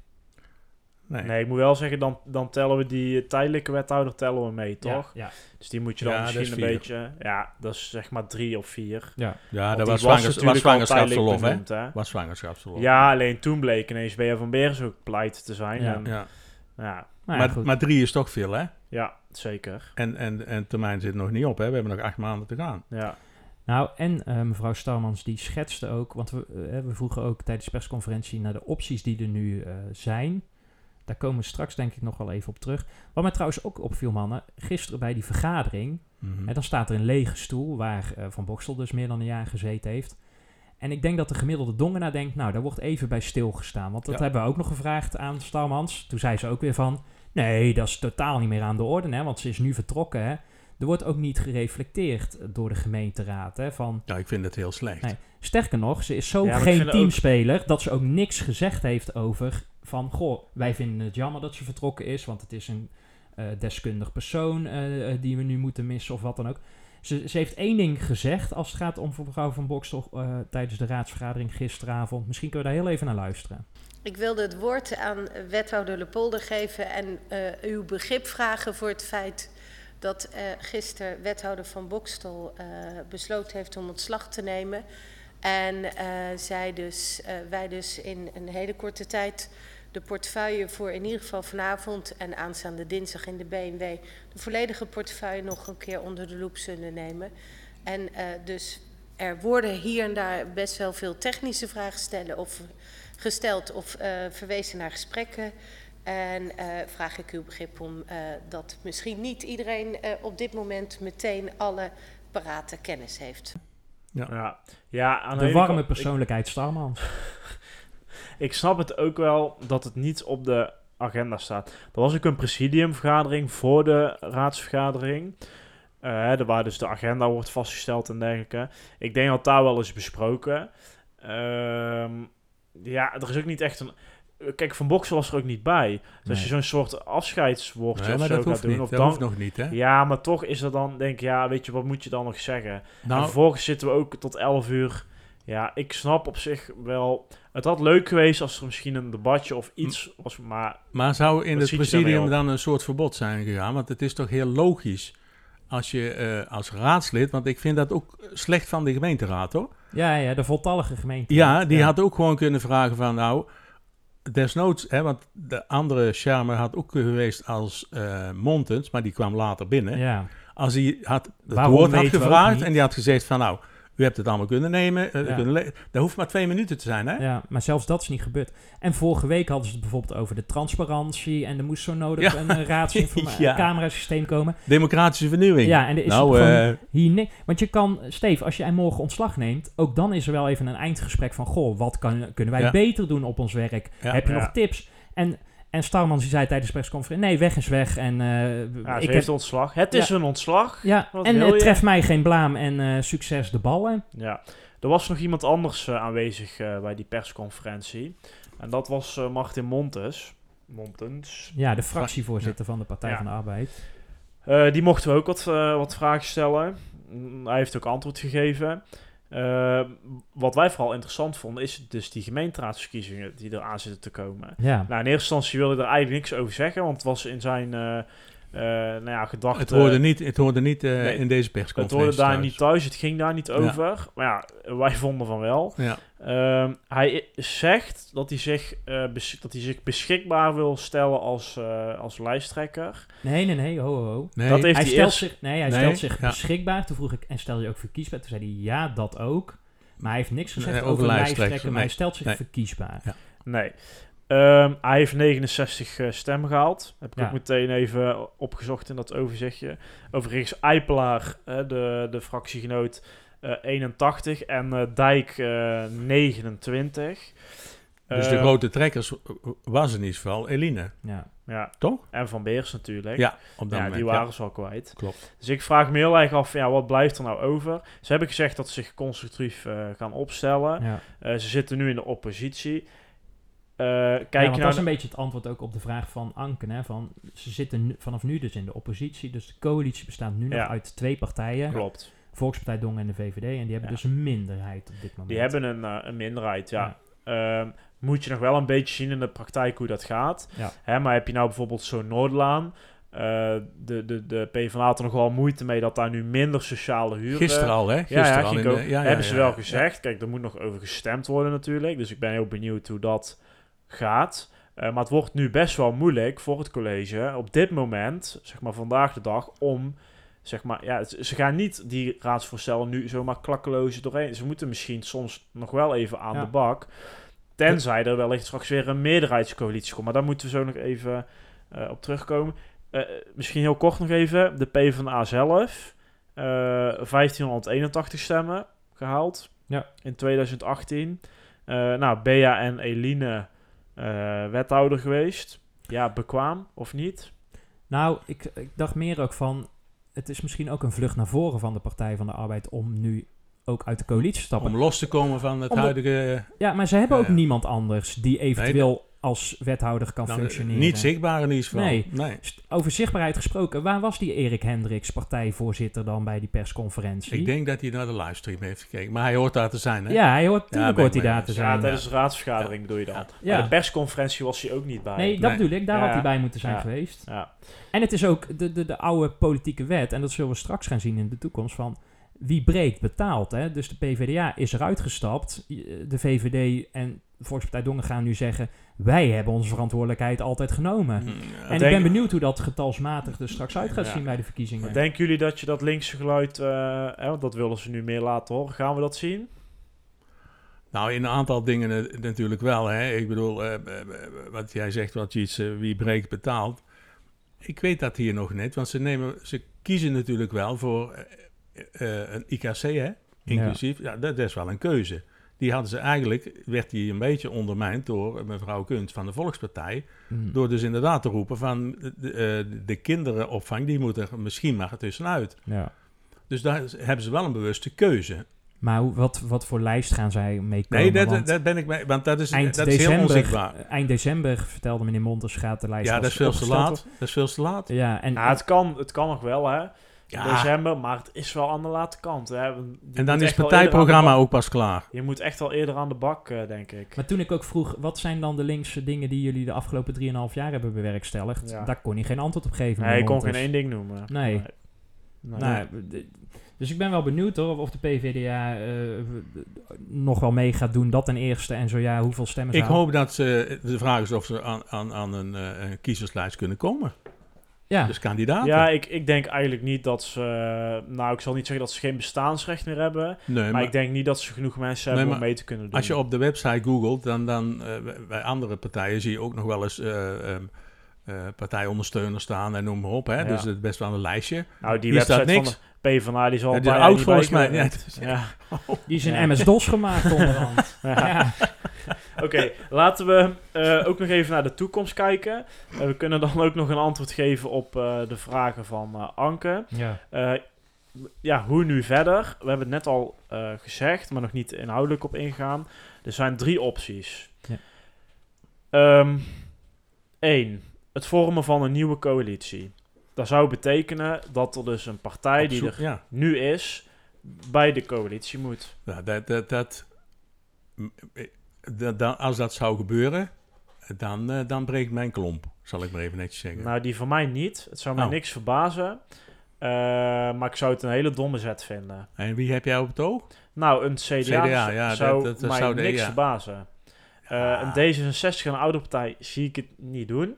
Nee. Nee, ik moet wel zeggen, dan, dan tellen we die tijdelijke wethouder tellen we mee, toch? Ja, Dus die moet je dan Ja, misschien is een vier. beetje... Ja, dat is zeg maar drie of vier. ja. Ja, dat was, zwangers, was zwangerschapsverlof, hè? Was zwangerschapsverlof. Ja, alleen toen bleek ineens Bea van Beers ook pleit te zijn. Ja. En, ja. ja. Nou ja, Maar, maar drie is toch veel, hè? ja, zeker. En, en, en termijn zit nog niet op, hè? We hebben nog acht maanden te gaan. Ja. Nou, en eh, mevrouw Starmans die schetste ook, want we, eh, we vroegen ook tijdens de persconferentie naar de opties die er nu eh, zijn. Daar komen we straks denk ik nog wel even op terug. Wat mij trouwens ook opviel, mannen, gisteren bij die vergadering, Mhm. hè, dan staat er een lege stoel waar eh, Van Bokstel dus meer dan een jaar gezeten heeft. En ik denk dat de gemiddelde dongenaar denkt, nou, daar wordt even bij stilgestaan. Want dat Ja. hebben we ook nog gevraagd aan Starmans. Toen zei ze ook weer van, nee, dat is totaal niet meer aan de orde, hè, want ze is nu vertrokken. Hè. Er wordt ook niet gereflecteerd door de gemeenteraad. Hè, van, Ja, ik vind het heel slecht. Nee. sterker nog, ze is zo Ja, geen ook- teamspeler dat ze ook niks gezegd heeft over van, goh, wij vinden het jammer dat ze vertrokken is, want het is een eh, deskundig persoon eh, eh, die we nu moeten missen of wat dan ook. Ze, ze heeft één ding gezegd als het gaat om mevrouw van Bokstel tijdens de raadsvergadering gisteravond. Misschien kunnen we daar heel even naar luisteren. Ik wilde het woord aan wethouder Lepolder geven en uw begrip vragen voor het feit dat gisteren wethouder van Bokstel besloten heeft om ontslag te nemen. En eh, zij dus, eh, wij dus in een hele korte tijd de portefeuille voor in ieder geval vanavond en aanstaande dinsdag in de BMW de volledige portefeuille nog een keer onder de loep zullen nemen. En eh, dus er worden hier en daar best wel veel technische vragen stellen of gesteld of verwezen naar gesprekken. En vraag ik uw begrip om dat misschien niet iedereen op dit moment meteen alle parate kennis heeft. Ja, ja aan De warme kant- persoonlijkheid. Ik, ik snap het ook wel dat het niet op de agenda staat. Er was ook een presidiumvergadering voor de raadsvergadering. Eh, hè, er waar dus de agenda wordt vastgesteld en dergelijke. Ik denk dat daar wel is besproken. Ehm, ja, er is ook niet echt een... Kijk, Van Boksel was er ook niet bij. Dus als je zo'n soort afscheidswoordje Nee, of zo dat gaat hoeft doen... niet. Of Dat dan, hoeft nog niet, hè? Ja, maar toch is er dan, denk ik, ja, weet je, wat moet je dan nog zeggen? en Nou, vervolgens zitten we ook tot 11 uur Ja, ik snap op zich wel. Het had leuk geweest als er misschien een debatje of iets was, maar Maar zou in het presidium dan een soort verbod zijn gegaan? Want het is toch heel logisch als je eh, als raadslid, want ik vind dat ook slecht van de gemeenteraad hoor. Ja, ja, de voltallige gemeente. Ja, die had ook gewoon kunnen vragen van nou, desnoods, hè, want de andere charmer had ook geweest als eh Montens, maar die kwam later binnen. Ja, Als hij had het Waarom woord had gevraagd en die had gezegd van nou, u hebt het allemaal kunnen nemen, eh, Ja. kunnen le- dat hoeft maar twee minuten te zijn hè? ja, maar zelfs dat is niet gebeurd. En vorige week hadden ze het bijvoorbeeld over de transparantie. En er moest zo nodig Ja. een uh, Ja. raadscamerasysteem komen. Democratische vernieuwing. Ja, en er is nou, eh, hier niks. Want je kan, Steve, als jij morgen ontslag neemt, ook dan is er wel even een eindgesprek van, goh, wat kan, kunnen wij beter doen op ons werk? Heb je nog tips? En, en Starmans die zei tijdens de persconferentie, nee, weg is weg. En, eh, ja, ze ik heeft heb, ontslag. Het Ja. is een ontslag. ja, Wat en het je? treft mij geen blaam en eh, succes de ballen. Ja, er was nog iemand anders eh, aanwezig eh, bij die persconferentie. En dat was eh, Martin Montes. Montens. Ja, de fractievoorzitter van de Partij Ja. van de Arbeid. Eh, die mochten we ook wat, eh, wat vragen stellen. Mm, Hij heeft ook antwoord gegeven. Eh, wat wij vooral interessant vonden, is dus die gemeenteraadsverkiezingen die er aan zitten te komen. Ja, Nou, in eerste instantie wilde hij er eigenlijk niks over zeggen, want het was in zijn eh eh nou ja, gedachte... het hoorde niet, het hoorde niet eh, nee, in deze het persconferentie. hoorde daar thuis. niet thuis, het ging daar niet Ja. over. Maar ja, wij vonden van wel. Ja. Ehm, hij zegt dat hij, zich, eh, dat hij zich beschikbaar wil stellen als, eh, als lijsttrekker. nee, nee, nee, ho, ho, ho. Nee, Dat heeft Hij hij stelt eerst... zich, nee, hij Nee, stelt zich ja. beschikbaar. Toen vroeg ik, en stel je ook verkiesbaar? Toen zei hij, ja, dat ook. Maar hij heeft niks gezegd Nee, over, over lijsttrekken, maar hij stelt zich Nee. verkiesbaar. Nee. Ehm, hij heeft 69 eh, stemmen gehaald. Heb ik Ja. ook meteen even opgezocht in dat overzichtje. Overigens Eipelaar, de, de fractiegenoot, eh 81 en eh, Dijk eh 29. Dus de grote trekkers was in ieder geval Eline, Ja. Ja, toch? en Van Beers natuurlijk. Ja, op dat Ja, moment. die waren ze al kwijt. Klopt. Dus ik vraag me heel erg af, ja, wat blijft er nou over? Ze hebben gezegd dat ze zich constructief eh, gaan opstellen. Ja. Eh, ze zitten nu in de oppositie. Eh, kijk ja, nou dat is een beetje het antwoord ook op de vraag van Anken. Hè, van, ze zitten nu- vanaf nu dus in de oppositie. Dus de coalitie bestaat nu nog uit twee partijen. Klopt. Volkspartij Dongen en de VVD. En die hebben Ja. dus een minderheid op dit moment. Die hebben een, eh, een minderheid, ja. Ehm, moet je nog wel een beetje zien in de praktijk hoe dat gaat. Ja. Hè, maar heb je nou bijvoorbeeld zo'n Noordlaan... eh, de, de, de PvdA had er nog wel moeite mee dat daar nu minder sociale huur... Gisteren al, hè? Ja, Gisteren ja, al ging in ik de- ook. ja, ja, hebben ze ja, wel ja. gezegd. Kijk, er moet nog over gestemd worden natuurlijk. Dus ik ben heel benieuwd hoe dat gaat. Eh, maar het wordt nu best wel moeilijk voor het college op dit moment, zeg maar vandaag de dag, om zeg maar, ja, ze gaan niet die raadsvoorstellen nu zomaar klakkeloos doorheen. Ze moeten misschien soms nog wel even aan Ja. de bak. Tenzij er wellicht straks weer een meerderheidscoalitie komt. Maar daar moeten we zo nog even eh, op terugkomen. Eh, misschien heel kort nog even. De PvdA zelf. eh 1581 stemmen gehaald. Ja. In 2018. Eh, nou, Bea en Eline wethouder geweest. Ja, bekwaam of niet? Nou, ik, ik dacht meer ook van... Het is misschien ook een vlucht naar voren van de Partij van de Arbeid... om nu ook uit de coalitie stappen. Om los te komen van het huidige... Ja, maar ze hebben Ja, ook ja. niemand anders... die eventueel als wethouder kan nou, functioneren. niet zichtbaar in ieder geval. Nee. nee. Over zichtbaarheid gesproken, waar was die Erik Hendricks, partijvoorzitter, dan bij die persconferentie? Ik denk dat hij naar de livestream heeft gekeken. Maar hij hoort daar te zijn, hè? Ja, hij hoort, tuurlijk ben hoort hij daar te zijn. Ja, tijdens de raadsvergadering bedoel je dan. Ja. Ja. Maar de persconferentie was hij ook niet bij. Nee, dat Nee. bedoel ik, daar Ja. had hij bij moeten zijn Ja. geweest. Ja. En het is ook de, de, de oude politieke wet, en dat zullen we straks gaan zien in de toekomst, van wie breekt betaalt. Hè? Dus de PvdA is eruit gestapt. De VVD en de Volkspartij Dongen gaan nu zeggen, wij hebben onze verantwoordelijkheid altijd genomen. Mm, ja. En ik ben benieuwd hoe dat getalsmatig er straks uit gaat Ja. zien bij de verkiezingen. Maar Denken jullie dat je dat linkse geluid, eh, hè, want dat willen ze nu meer laten horen, gaan we dat zien? Nou, in een aantal dingen eh, natuurlijk wel. Hè. Ik bedoel, eh, eh, wat jij zegt, wat je iets, eh, wie breekt betaalt. Ik weet dat hier nog niet, want ze, nemen, ze kiezen natuurlijk wel voor eh, een IKC, hè, inclusief. Ja. dat is wel een keuze. Die hadden ze eigenlijk, werd die een beetje ondermijnd door mevrouw Kunt van de Volkspartij. Hmm. Door dus inderdaad te roepen van de, de, eh, de kinderenopvang, die moet er misschien maar tussenuit. Ja. Dus daar hebben ze wel een bewuste keuze. Maar hoe, wat, wat voor lijst gaan zij mee komen? Nee, dat, Want dat ben ik mee, want dat is, eind, dat is heel onzichtbaar. eind december vertelde meneer Montes gaat de lijst Ja, dat is veel te laat. Dat is veel te laat. Ja, en, Nou, het kan, het kan nog wel, hè. Ja. december, maar het is wel aan de late kant. Hè. En dan is het partijprogramma ook pas klaar. Je moet echt al eerder aan de bak, eh, denk ik. Maar toen ik ook vroeg, wat zijn dan de linkse dingen die jullie de afgelopen 3,5 jaar hebben bewerkstelligd? Ja. Daar kon hij geen antwoord op geven. Nee, ik kon geen dus- één ding noemen. Nee. Nee. Nou, dus ik ben wel benieuwd hoor, of de PVDA eh, nog wel mee gaat doen, dat ten eerste. En zo ja, hoeveel stemmen ze Ik hoop dat ze, de vraag is of ze aan, aan, aan een, eh, een kiezerslijst kunnen komen. Ja, Dus kandidaten. Ja, ik, ik denk eigenlijk niet dat ze... Nou, ik zal niet zeggen dat ze geen bestaansrecht meer hebben. nee, maar, maar ik denk niet dat ze genoeg mensen Nee, hebben om mee te kunnen doen. als je op de website googelt, dan, dan eh, bij andere partijen zie je ook nog wel eens eh, ehm, eh, partijondersteuners staan en noem maar op. Hè? Ja. Dus het is best wel een lijstje. nou, die hier staat website niks. van de PvdA, die zal Ja, een die is oud volgens mij. Ja, Ja. die is Ja. MS-DOS gemaakt onderhand. Ja. ja. Oké, laten we eh, ook nog even naar de toekomst kijken. Eh, we kunnen dan ook nog een antwoord geven op eh, de vragen van Anke. ja. Eh, ja, hoe nu verder? We hebben het net al eh, gezegd, maar nog niet inhoudelijk op ingegaan. Er zijn drie opties. Ja. Eén, het vormen van een nieuwe coalitie. Dat zou betekenen dat er dus een partij die zoek- er ja. nu is, bij de coalitie moet. Ja, dat, dat, dat, m- dat- dan- als dat zou gebeuren, dan, eh, dan breekt mijn klomp, zal ik maar even netjes zeggen. Nou, die van mij niet. Het zou mij Oh. niks verbazen. Eh, maar ik zou het een hele domme zet vinden. en wie heb jij op het oog? Nou, een CDA, CDA, ja, zou dat- dat- dat mij zou de- niks ja. verbazen. Eh, Ja. een D66 en een oude partij zie ik het niet doen.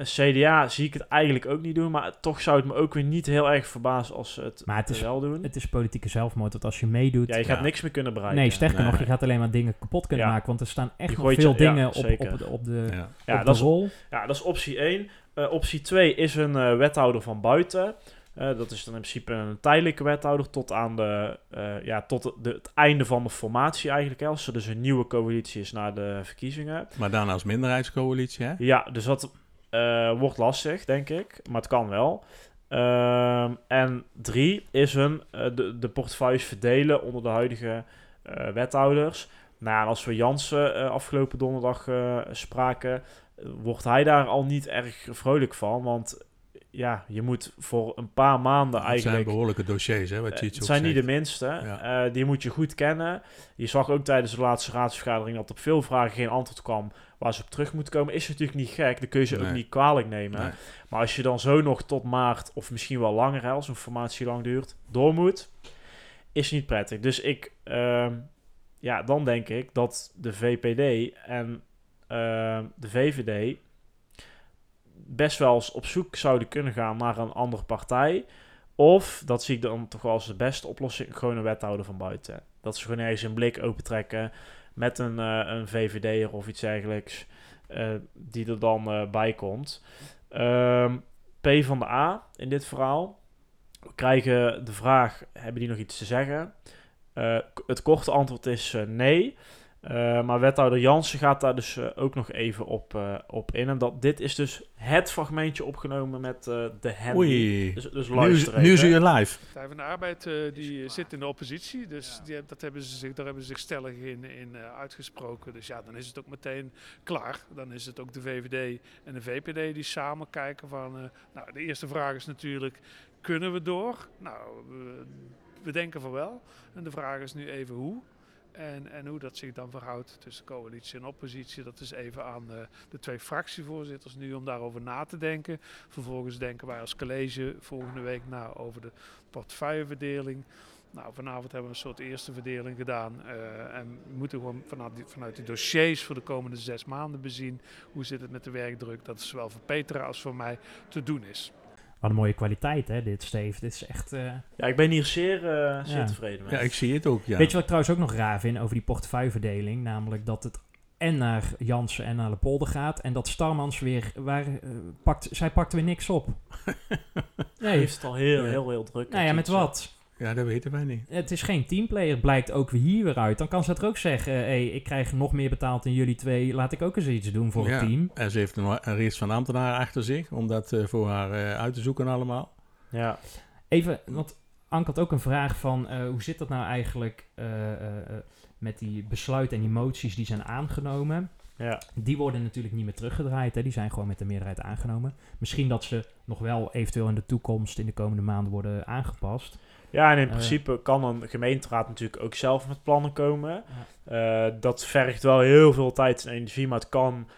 Een CDA zie ik het eigenlijk ook niet doen. Maar toch zou het me ook weer niet heel erg verbazen als ze het, Maar het is, wel doen. het is politieke zelfmoord, want als je meedoet... ja, je gaat ja. niks meer kunnen bereiken. Nee, sterker Nee. nog, je gaat alleen maar dingen kapot kunnen Ja. maken. Want er staan echt nog je- veel ja, dingen op, op, de, op de, Ja. Ja, op dat de is, rol. ja, dat is optie 1. Eh, optie 2 is een eh, wethouder van buiten. Eh, dat is dan in principe een tijdelijke wethouder tot aan de, eh, ja, tot de, de- het einde van de formatie eigenlijk. Hè, als er dus een nieuwe coalitie is na de verkiezingen. Maar dan als minderheidscoalitie, hè? Ja, dus dat eh, wordt lastig, denk ik. Maar het kan wel. Ehm, en drie is een, eh, de, de portefeuilles verdelen onder de huidige eh, wethouders. Nou, als we Jansen afgelopen donderdag spraken, wordt hij daar al niet erg vrolijk van. Want ja, je moet voor een paar maanden Dat zijn eigenlijk... behoorlijke dossiers, hè, wat het zijn niet de minste. Ja. Die moet je goed kennen. Je zag ook tijdens de laatste raadsvergadering dat op veel vragen geen antwoord kwam waar ze op terug moeten komen. Is natuurlijk niet gek. Dan kun je ze ook niet kwalijk nemen. Nee. Maar als je dan zo nog tot maart of misschien wel langer, hè, als een formatie lang duurt, door moet, is niet prettig. Dus ik, ehm, ja, dan denk ik dat de VPD en ehm, de VVD best wel eens op zoek zouden kunnen gaan naar een andere partij. Of, dat zie ik dan toch wel als de beste oplossing, gewoon een wethouder van buiten. Dat ze gewoon ergens een blik opentrekken met een, eh een VVD'er of iets dergelijks, eh, die er dan eh, bij komt. Ehm, P van de A in dit verhaal. We krijgen de vraag, hebben die nog iets te zeggen? Het korte antwoord is nee. Eh, maar wethouder Jansen gaat daar dus eh, ook nog even op, eh, op in. En dat, dit is dus het fragmentje opgenomen met eh, de hand. Oei, Dus, dus nu, luister nu is even. u live. Partij van de Arbeid eh, die zit in de oppositie, dus die, dat hebben ze zich, daar hebben ze zich stellig in, in eh, uitgesproken. Dus ja, dan is het ook meteen klaar. Dan is het ook de VVD en de VPD die samen kijken van... eh, nou, de eerste vraag is natuurlijk, kunnen we door? Nou, we, we denken van wel. En de vraag is nu even hoe. En, en hoe dat zich dan verhoudt tussen coalitie en oppositie, dat is even aan de, de twee fractievoorzitters nu om daarover na te denken. Vervolgens denken wij als college volgende week na over de portefeuilleverdeling. Nou, vanavond hebben we een soort eerste verdeling gedaan. eh, en we moeten gewoon vanuit die, vanuit dossiers voor de komende zes maanden bezien. Hoe zit het met de werkdruk? Dat zowel voor Petra als voor mij te doen is. Wat een mooie kwaliteit, hè, dit, Steve. Dit is echt... eh, Ja, ik ben hier zeer, eh, zeer Ja. tevreden mee. Ja, ik zie het ook, ja. Weet je wat ik trouwens ook nog raar vind over die portefeuilleverdeling? Namelijk dat het en naar Jansen en naar Lepolder gaat. En dat Starmans weer... Waar, eh, pakt, zij pakt weer niks op. Hij Nee, heeft het al heel, Ja. heel, heel druk. nou ja, met wat? Ja, dat weten wij niet. Het is geen teamplayer, blijkt ook weer hier weer uit. Dan kan ze het ook zeggen, hé, hey, ik krijg nog meer betaald dan jullie twee. Laat ik ook eens iets doen voor Ja. het team. En ze heeft een, een reeks van ambtenaren achter zich om dat eh, voor haar eh, uit te zoeken allemaal. Ja. Even, want Anke had ook een vraag van, eh, hoe zit dat nou eigenlijk eh, eh, eh, met die besluiten en die moties die zijn aangenomen? Ja. Die worden natuurlijk niet meer teruggedraaid. Hè. Die zijn gewoon met de meerderheid aangenomen. Misschien dat ze nog wel eventueel in de toekomst, in de komende maanden, worden aangepast. Ja, en in principe kan een gemeenteraad natuurlijk ook zelf met plannen komen. Eh, dat vergt wel heel veel tijd en energie, maar het kan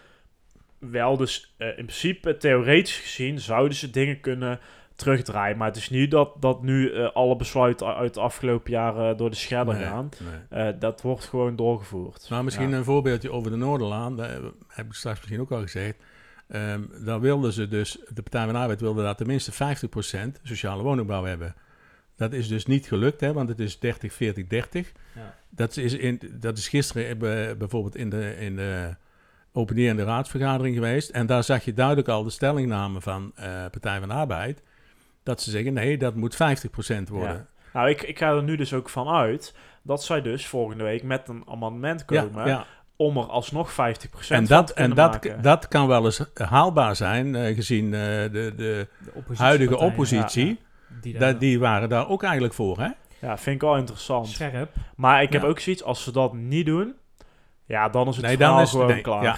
wel. Dus eh, in principe, theoretisch gezien, zouden ze dingen kunnen terugdraaien. Maar het is niet dat, dat nu eh, alle besluiten uit de afgelopen jaren door de scherder Nee, gaan. nee. Eh, dat wordt gewoon doorgevoerd. Nou, misschien Ja. een voorbeeldje over de Noorderlaan. Dat heb ik straks misschien ook al gezegd. Ehm daar wilden ze dus, de Partij van de Arbeid wilde daar tenminste 50% sociale woningbouw hebben. Dat is dus niet gelukt, hè, want het is 30, 40, 30. Ja. Dat, is in, dat is gisteren eh, bij- bijvoorbeeld in de, in de openerende raadsvergadering geweest. En daar zag je duidelijk al de stellingname van eh Partij van de Arbeid. Dat ze zeggen, nee, dat moet 50% worden. Nou, ik, ik ga er nu dus ook van uit dat zij dus volgende week met een amendement komen ja. om er alsnog 50% En, dat, en dat, maken. dat kan wel eens haalbaar zijn, eh, gezien de, de De huidige oppositie. Die, daar die waren daar ook eigenlijk voor, hè? Ja, vind ik wel interessant. scherp. Maar ik heb Ja. ook zoiets, als ze dat niet doen, ja, dan is het Nee, verhaal dan is- gewoon nee, klaar. ja.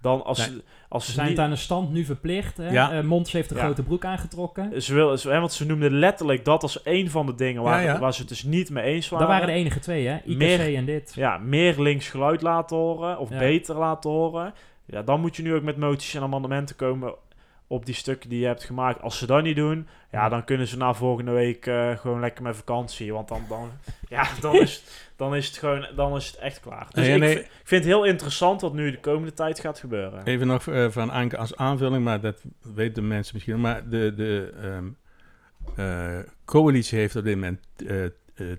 Dan als, Nee. ze, als Ze zijn niet... het aan de stand nu verplicht. Hè? Ja. Eh, Mons heeft de Ja. grote broek aangetrokken. Ze wil, ze, hè, want ze noemden letterlijk dat als een van de dingen waar, Ja, ja. waar ze het dus niet mee eens waren. Dat waren de enige twee, hè? IKC Meer- en dit. Ja, meer links geluid laten horen of Ja. beter laten horen. Ja, dan moet je nu ook met moties en amendementen komen op die stukken die je hebt gemaakt. Als ze dat niet doen, ja, dan kunnen ze na volgende week eh, gewoon lekker met vakantie. Want dan, dan, ja, dan, is, het- dan is het gewoon, dan is het echt klaar. Dus Nee, ik, nee. vind- ik vind het heel interessant wat nu de komende tijd gaat gebeuren. Even nog eh, van Anke als aanvulling, maar dat weten de mensen misschien. Maar de, de ehm, eh, coalitie heeft op dit moment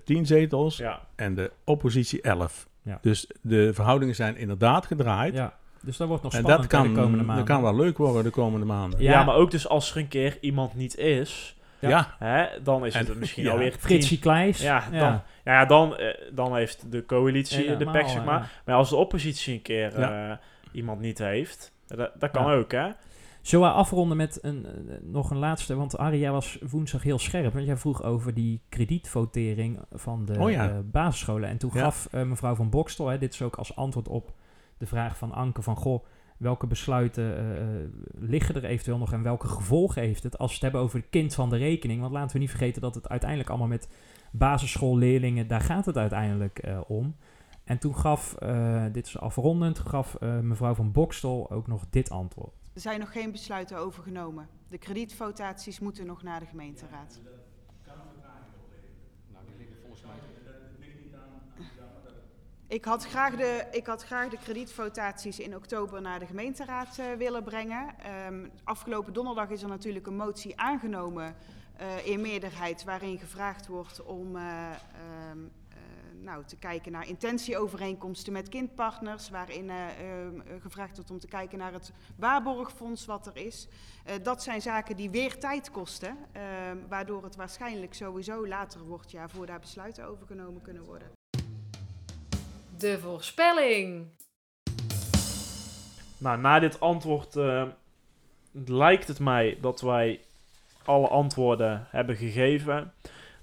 tien zetels Ja, en de oppositie elf. Ja. Dus de verhoudingen zijn inderdaad gedraaid. Ja. Dus dat wordt nog en spannend dat hè, kan, de komende maanden. dat kan wel leuk worden de komende maanden. ja. Ja. maar ook dus als er een keer iemand niet is, Ja. Hè, dan is het En- misschien ja. alweer Fritsie Kleis. Ja, ja. dan, ja, dan, eh, dan heeft de coalitie de pech, zeg maar. ja. Maar als de oppositie een keer Ja. eh, iemand niet heeft, dat, dat kan Ja. ook, hè? Zullen we afronden met een, eh, nog een laatste? Want Arie, jij was woensdag heel scherp. Want jij vroeg over die kredietvotering van de Oh ja. eh, basisscholen. En toen Ja. gaf eh, mevrouw van Bokstel, hè, dit is ook als antwoord op de vraag van Anke van... Goh, welke besluiten eh, eh, liggen er eventueel nog en welke gevolgen heeft het... als we het hebben over het kind van de rekening. Want laten we niet vergeten dat het uiteindelijk allemaal met basisschoolleerlingen... daar gaat het uiteindelijk eh, om. En toen gaf, eh, dit is afrondend, gaf eh, mevrouw van Bokstel ook nog dit antwoord. Er zijn nog geen besluiten over genomen. De kredietvotaties moeten nog naar de gemeenteraad. Ik had, graag de, ik had graag de kredietvotaties in oktober naar de gemeenteraad eh, willen brengen. Ehm, afgelopen donderdag is er natuurlijk een motie aangenomen eh, in meerderheid waarin gevraagd wordt om ehm, eh, nou, te kijken naar intentieovereenkomsten met kindpartners, waarin eh, ehm, eh, gevraagd wordt om te kijken naar het waarborgfonds wat er is. Dat zijn zaken die weer tijd kosten, waardoor het waarschijnlijk sowieso later wordt ja, voor daar besluiten over genomen kunnen worden. De voorspelling. Nou, na dit antwoord eh, lijkt het mij dat wij alle antwoorden hebben gegeven.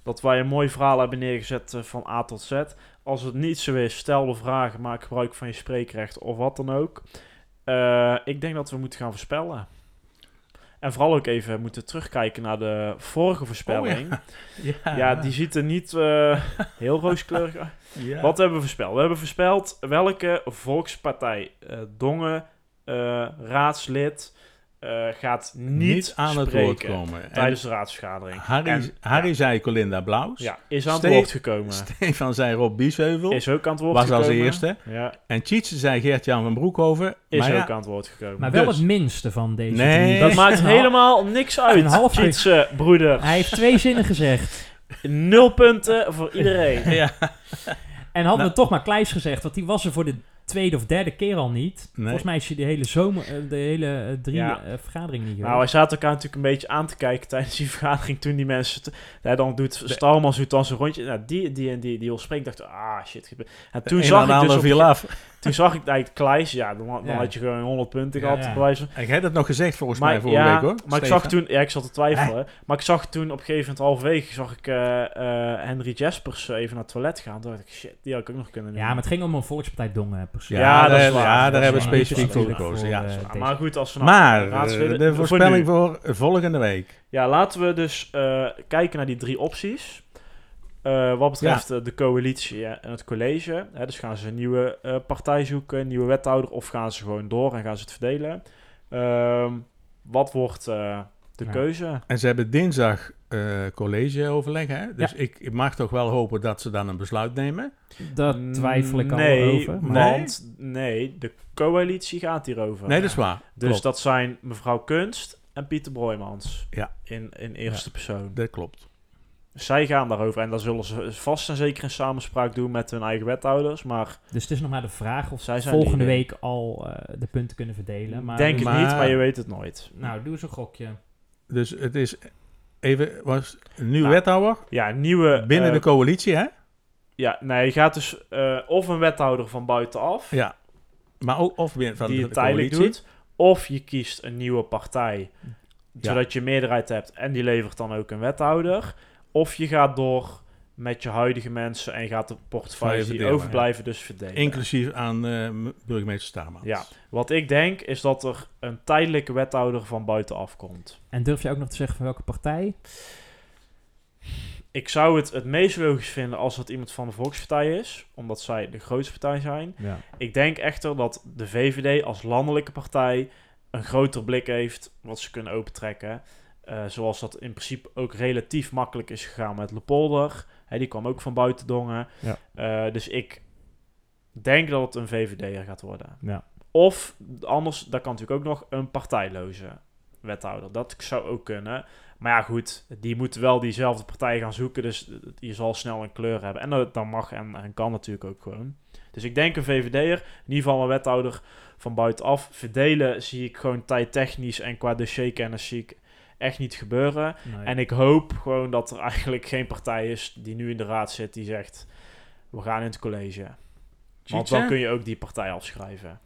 Dat wij een mooi verhaal hebben neergezet eh, van A tot Z. Als het niet zo is, stel de vragen, maak gebruik van je spreekrecht of wat dan ook. Eh, ik denk dat we moeten gaan voorspellen. En vooral ook even moeten terugkijken naar de vorige voorspelling. ja. ja, die ziet er niet eh, heel rooskleurig uit. Ja. Wat hebben we voorspeld? We hebben voorspeld welke volkspartij eh Dongen eh, raadslid eh, gaat niet, niet aan het woord komen. En tijdens de raadsvergadering. Harry, En, Harry zei Colinda Blaus. ja, is aan het Ste- woord gekomen. Stefan zei Rob Biesheuvel. Is ook aan het woord was gekomen. als eerste. Ja, En Tjitse zei Gert-Jan van Broekhoven. is maar ja, ook aan het woord gekomen. Maar wel Dus- het minste van deze Nee. drie. dat maakt helemaal niks een uit. half- broeder. Hij heeft twee zinnen gezegd. Nul punten voor iedereen. ja. En hadden Nou. we toch maar Kleis gezegd, want die was er voor de tweede of derde keer al niet. Nee. Volgens mij is je de hele zomer, eh, de hele eh, drie Ja. eh, vergaderingen niet Nou, wij geweest. zaten elkaar natuurlijk een beetje aan te kijken tijdens die vergadering toen die mensen... Ja, dan doet Stalman doet dan zo'n rondje. Nou, die, die en die, die wil spreken. dacht ah, shit. En toen zag en ik dus op, viel af. Toen zag ik eigenlijk Kleis, ja, dan, dan Ja. had je gewoon 100 punten Ja, gehad, ja. bij wijze van- En jij had het nog gezegd volgens Maar, mij vorige ja, week hoor. maar ik zag toen, ja, ik zat te twijfelen, maar ik zag toen op een gegeven moment halverwege, zag ik eh, eh, Henry Jaspers even naar het toilet gaan. Toen dacht ik, shit, die had ik ook nog kunnen Ja, maar het ging om een Volkspartij Dongen persoon. Ja, Ja, dat is daar, waar. ja, Dat daar hebben we specifiek voor gekozen. Ja. eh, maar goed, als we nou Maar eh, de voor voorspelling voor volgende week. Ja, laten we dus eh, kijken naar die drie opties. Eh, wat betreft eh, de coalitie en het college. Hè, dus gaan ze een nieuwe eh, partij zoeken, een nieuwe wethouder, of gaan ze gewoon door en gaan ze het verdelen? Ehm, wat wordt eh, de Ja. keuze? En ze hebben dinsdag eh collegeoverleg. Hè? Dus ik, ik mag toch wel hopen dat ze dan een besluit nemen. Daar twijfel ik nee, al over. Maar Want nee, de coalitie gaat hierover. Nee, dat is waar. Dus Klopt. dat zijn mevrouw Kunst en Pieter Broijmans. Ja. In, in eerste persoon. Dat klopt. Zij gaan daarover en dan zullen ze vast en zeker in samenspraak doen met hun eigen wethouders. Maar Dus het is nog maar de vraag of Zij volgende week al eh, de punten kunnen verdelen. Maar denk het niet, maar- maar je weet het nooit. Nou, doe eens een gokje. Dus het is even was een nieuwe Nou, wethouder Ja, nieuwe... binnen eh, de coalitie, hè? Ja, nee, je gaat dus eh, of een wethouder van buitenaf, Ja. Maar ook of binnen van die de tijdelijk coalitie. doet. Of je kiest een nieuwe partij, Ja. zodat je meerderheid hebt en die levert dan ook een wethouder. Of je gaat door met je huidige mensen en gaat de portefeuilles die overblijven dus verdelen. Inclusief aan eh, m- burgemeester Staman. Ja, wat ik denk is dat er een tijdelijke wethouder van buitenaf komt. En durf je ook nog te zeggen van welke partij? Ik zou het het meest logisch vinden als het iemand van de Volkspartij is, omdat zij de grootste partij zijn. Ja. Ik denk echter dat de VVD als landelijke partij een groter blik heeft wat ze kunnen opentrekken. Eh, zoals dat in principe ook relatief makkelijk is gegaan met Lepolder. Hè, die kwam ook van buiten dongen. Ja. Eh, dus ik denk dat het een VVD'er gaat worden. Ja. Of anders, dat kan natuurlijk ook nog een partijloze wethouder. Dat zou ook kunnen. Maar ja, goed, die moeten wel diezelfde partij gaan zoeken. Dus je zal snel een kleur hebben. En dat, dat mag en, en kan natuurlijk ook gewoon. Dus ik denk een VVD'er, in ieder geval een wethouder van buitenaf. Verdelen zie ik gewoon tijdtechnisch en qua dossierkennis zie ik echt niet gebeuren. Nee. En ik hoop gewoon dat er eigenlijk geen partij is die nu in de raad zit die zegt... We gaan in het college. Want dan kun je ook die partij afschrijven.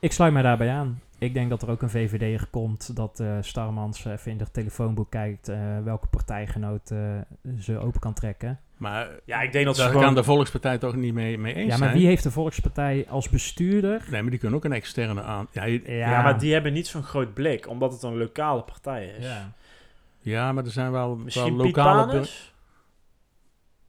Ik sluit mij daarbij aan. Ik denk dat er ook een VVD'er komt dat eh Starmans even in het telefoonboek kijkt eh, welke partijgenoot eh, ze open kan trekken. Maar Ja, ik denk dat ze daar gewoon- kan de Volkspartij toch niet mee, mee eens Ja, maar zijn? wie heeft de Volkspartij als bestuurder? Nee, maar die kunnen ook een externe aan. Ja, je- Ja, Ja, maar die hebben niet zo'n groot blik, omdat het een lokale partij is. Ja. ja, maar er zijn wel, wel Misschien Piet lokale...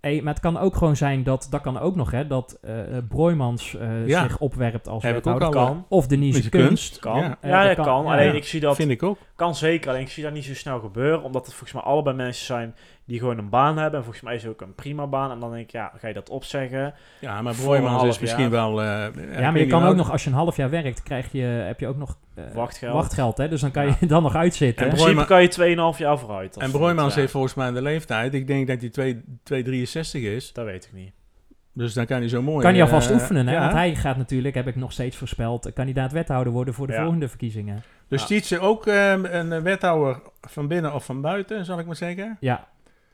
Hey, maar het kan ook gewoon zijn dat, dat kan ook nog, hè, dat eh Broijmans eh, Ja. zich opwerpt als wethouder. kan. Of Denise Kunst. Kunst. Kan. Ja. Ja, dat kan. ja. Alleen Ja. ik zie dat... Vind ik ook. Kan zeker, alleen ik zie dat niet zo snel gebeuren. Omdat het volgens mij allebei mensen zijn die gewoon een baan hebben. En volgens mij is het ook een prima baan. En dan denk ik, ja, ga je dat opzeggen? Ja, maar half is misschien jaar. wel... eh, Ja, ik maar je kan ook nog, als je een half jaar werkt, krijg je, heb je ook nog eh, Wachtgeld. wachtgeld hè? Dus dan kan Ja. je dan nog uitzitten. In En principe kan je 2,5 jaar vooruit. En ja. heeft volgens mij de leeftijd. Ik denk dat hij 2 263 is. Dat weet ik niet. Dus dan kan hij zo mooi... Kan hij alvast eh, oefenen, hè? ja. Want hij gaat natuurlijk, heb ik nog steeds voorspeld, kandidaat wethouder worden voor de Ja. volgende verkiezingen. Dus Ja. Tietse ook ehm, een wethouder van binnen of van buiten, zal ik maar zeggen? Ja,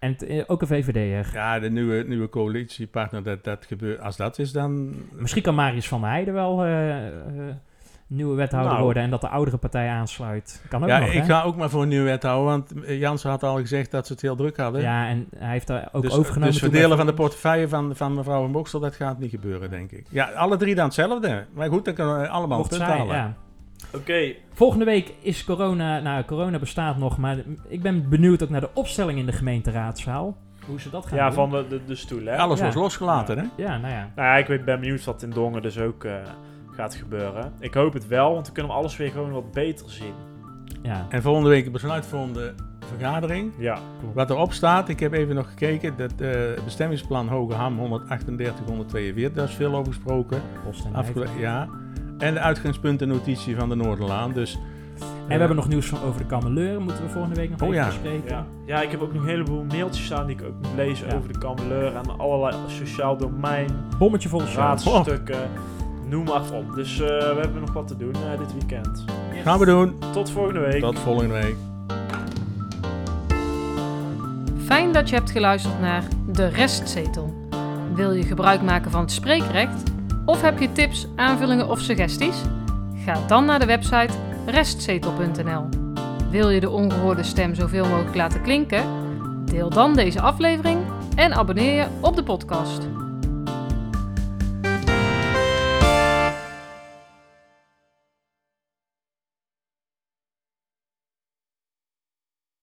en t- eh, ook een VVD'er. Ja, de nieuwe, nieuwe coalitiepartner, dat, dat gebeurt. Als dat is, dan... Misschien kan Marius van der Heijden wel eh, eh, nieuwe wethouder Nou. worden en dat de oudere partij aansluit. Kan ook Ja, nog, ik hè? ga ook maar voor een nieuwe wethouder, want eh, Jans had al gezegd dat ze het heel druk hadden. Ja, en hij heeft daar ook dus, overgenomen. dus verdelen van de portefeuille van, van mevrouw van Boksel, dat gaat niet gebeuren, denk ik. Ja, alle drie dan hetzelfde. Maar goed, dan kunnen we allemaal punten halen. ja. Oké, Volgende week is corona, nou corona bestaat nog, maar ik ben benieuwd ook naar de opstelling in de gemeenteraadzaal. Hoe ze dat gaan ja, doen. van de, de, de stoel, hè? Alles Ja. was losgelaten, hè? Ja, nou ja. Nou ja, ik weet- ben benieuwd wat in Dongen dus ook eh, gaat gebeuren. Ik hoop het wel, want dan kunnen we alles weer gewoon wat beter zien. ja. En volgende week een besluitvormende vergadering. Ja, Wat erop staat, ik heb even nog gekeken, dat eh, bestemmingsplan Hoge Ham 138, 142, daar is veel over gesproken. Post en Afgele- ja. En de uitgangspuntennotitie van de Noorderlaan. Dus, En we hebben nog nieuws van over de Kameleur. Moeten we volgende week nog Oh even ja. bespreken. ja. ja, ik heb ook nog een heleboel mailtjes staan die ik ook moet lezen Ja. over de kameleur en allerlei sociaal domein, Bommetje vol raadstukken, noem maar op. Dus eh, we hebben nog wat te doen eh, dit weekend. gaan we doen. Tot volgende week. Tot volgende week. Fijn dat je hebt geluisterd naar De Restzetel. Wil je gebruik maken van het spreekrecht? Of heb je tips, aanvullingen of suggesties? Ga dan naar de website restzetel.nl. Wil je de ongehoorde stem zoveel mogelijk laten klinken? Deel dan deze aflevering en abonneer je op de podcast.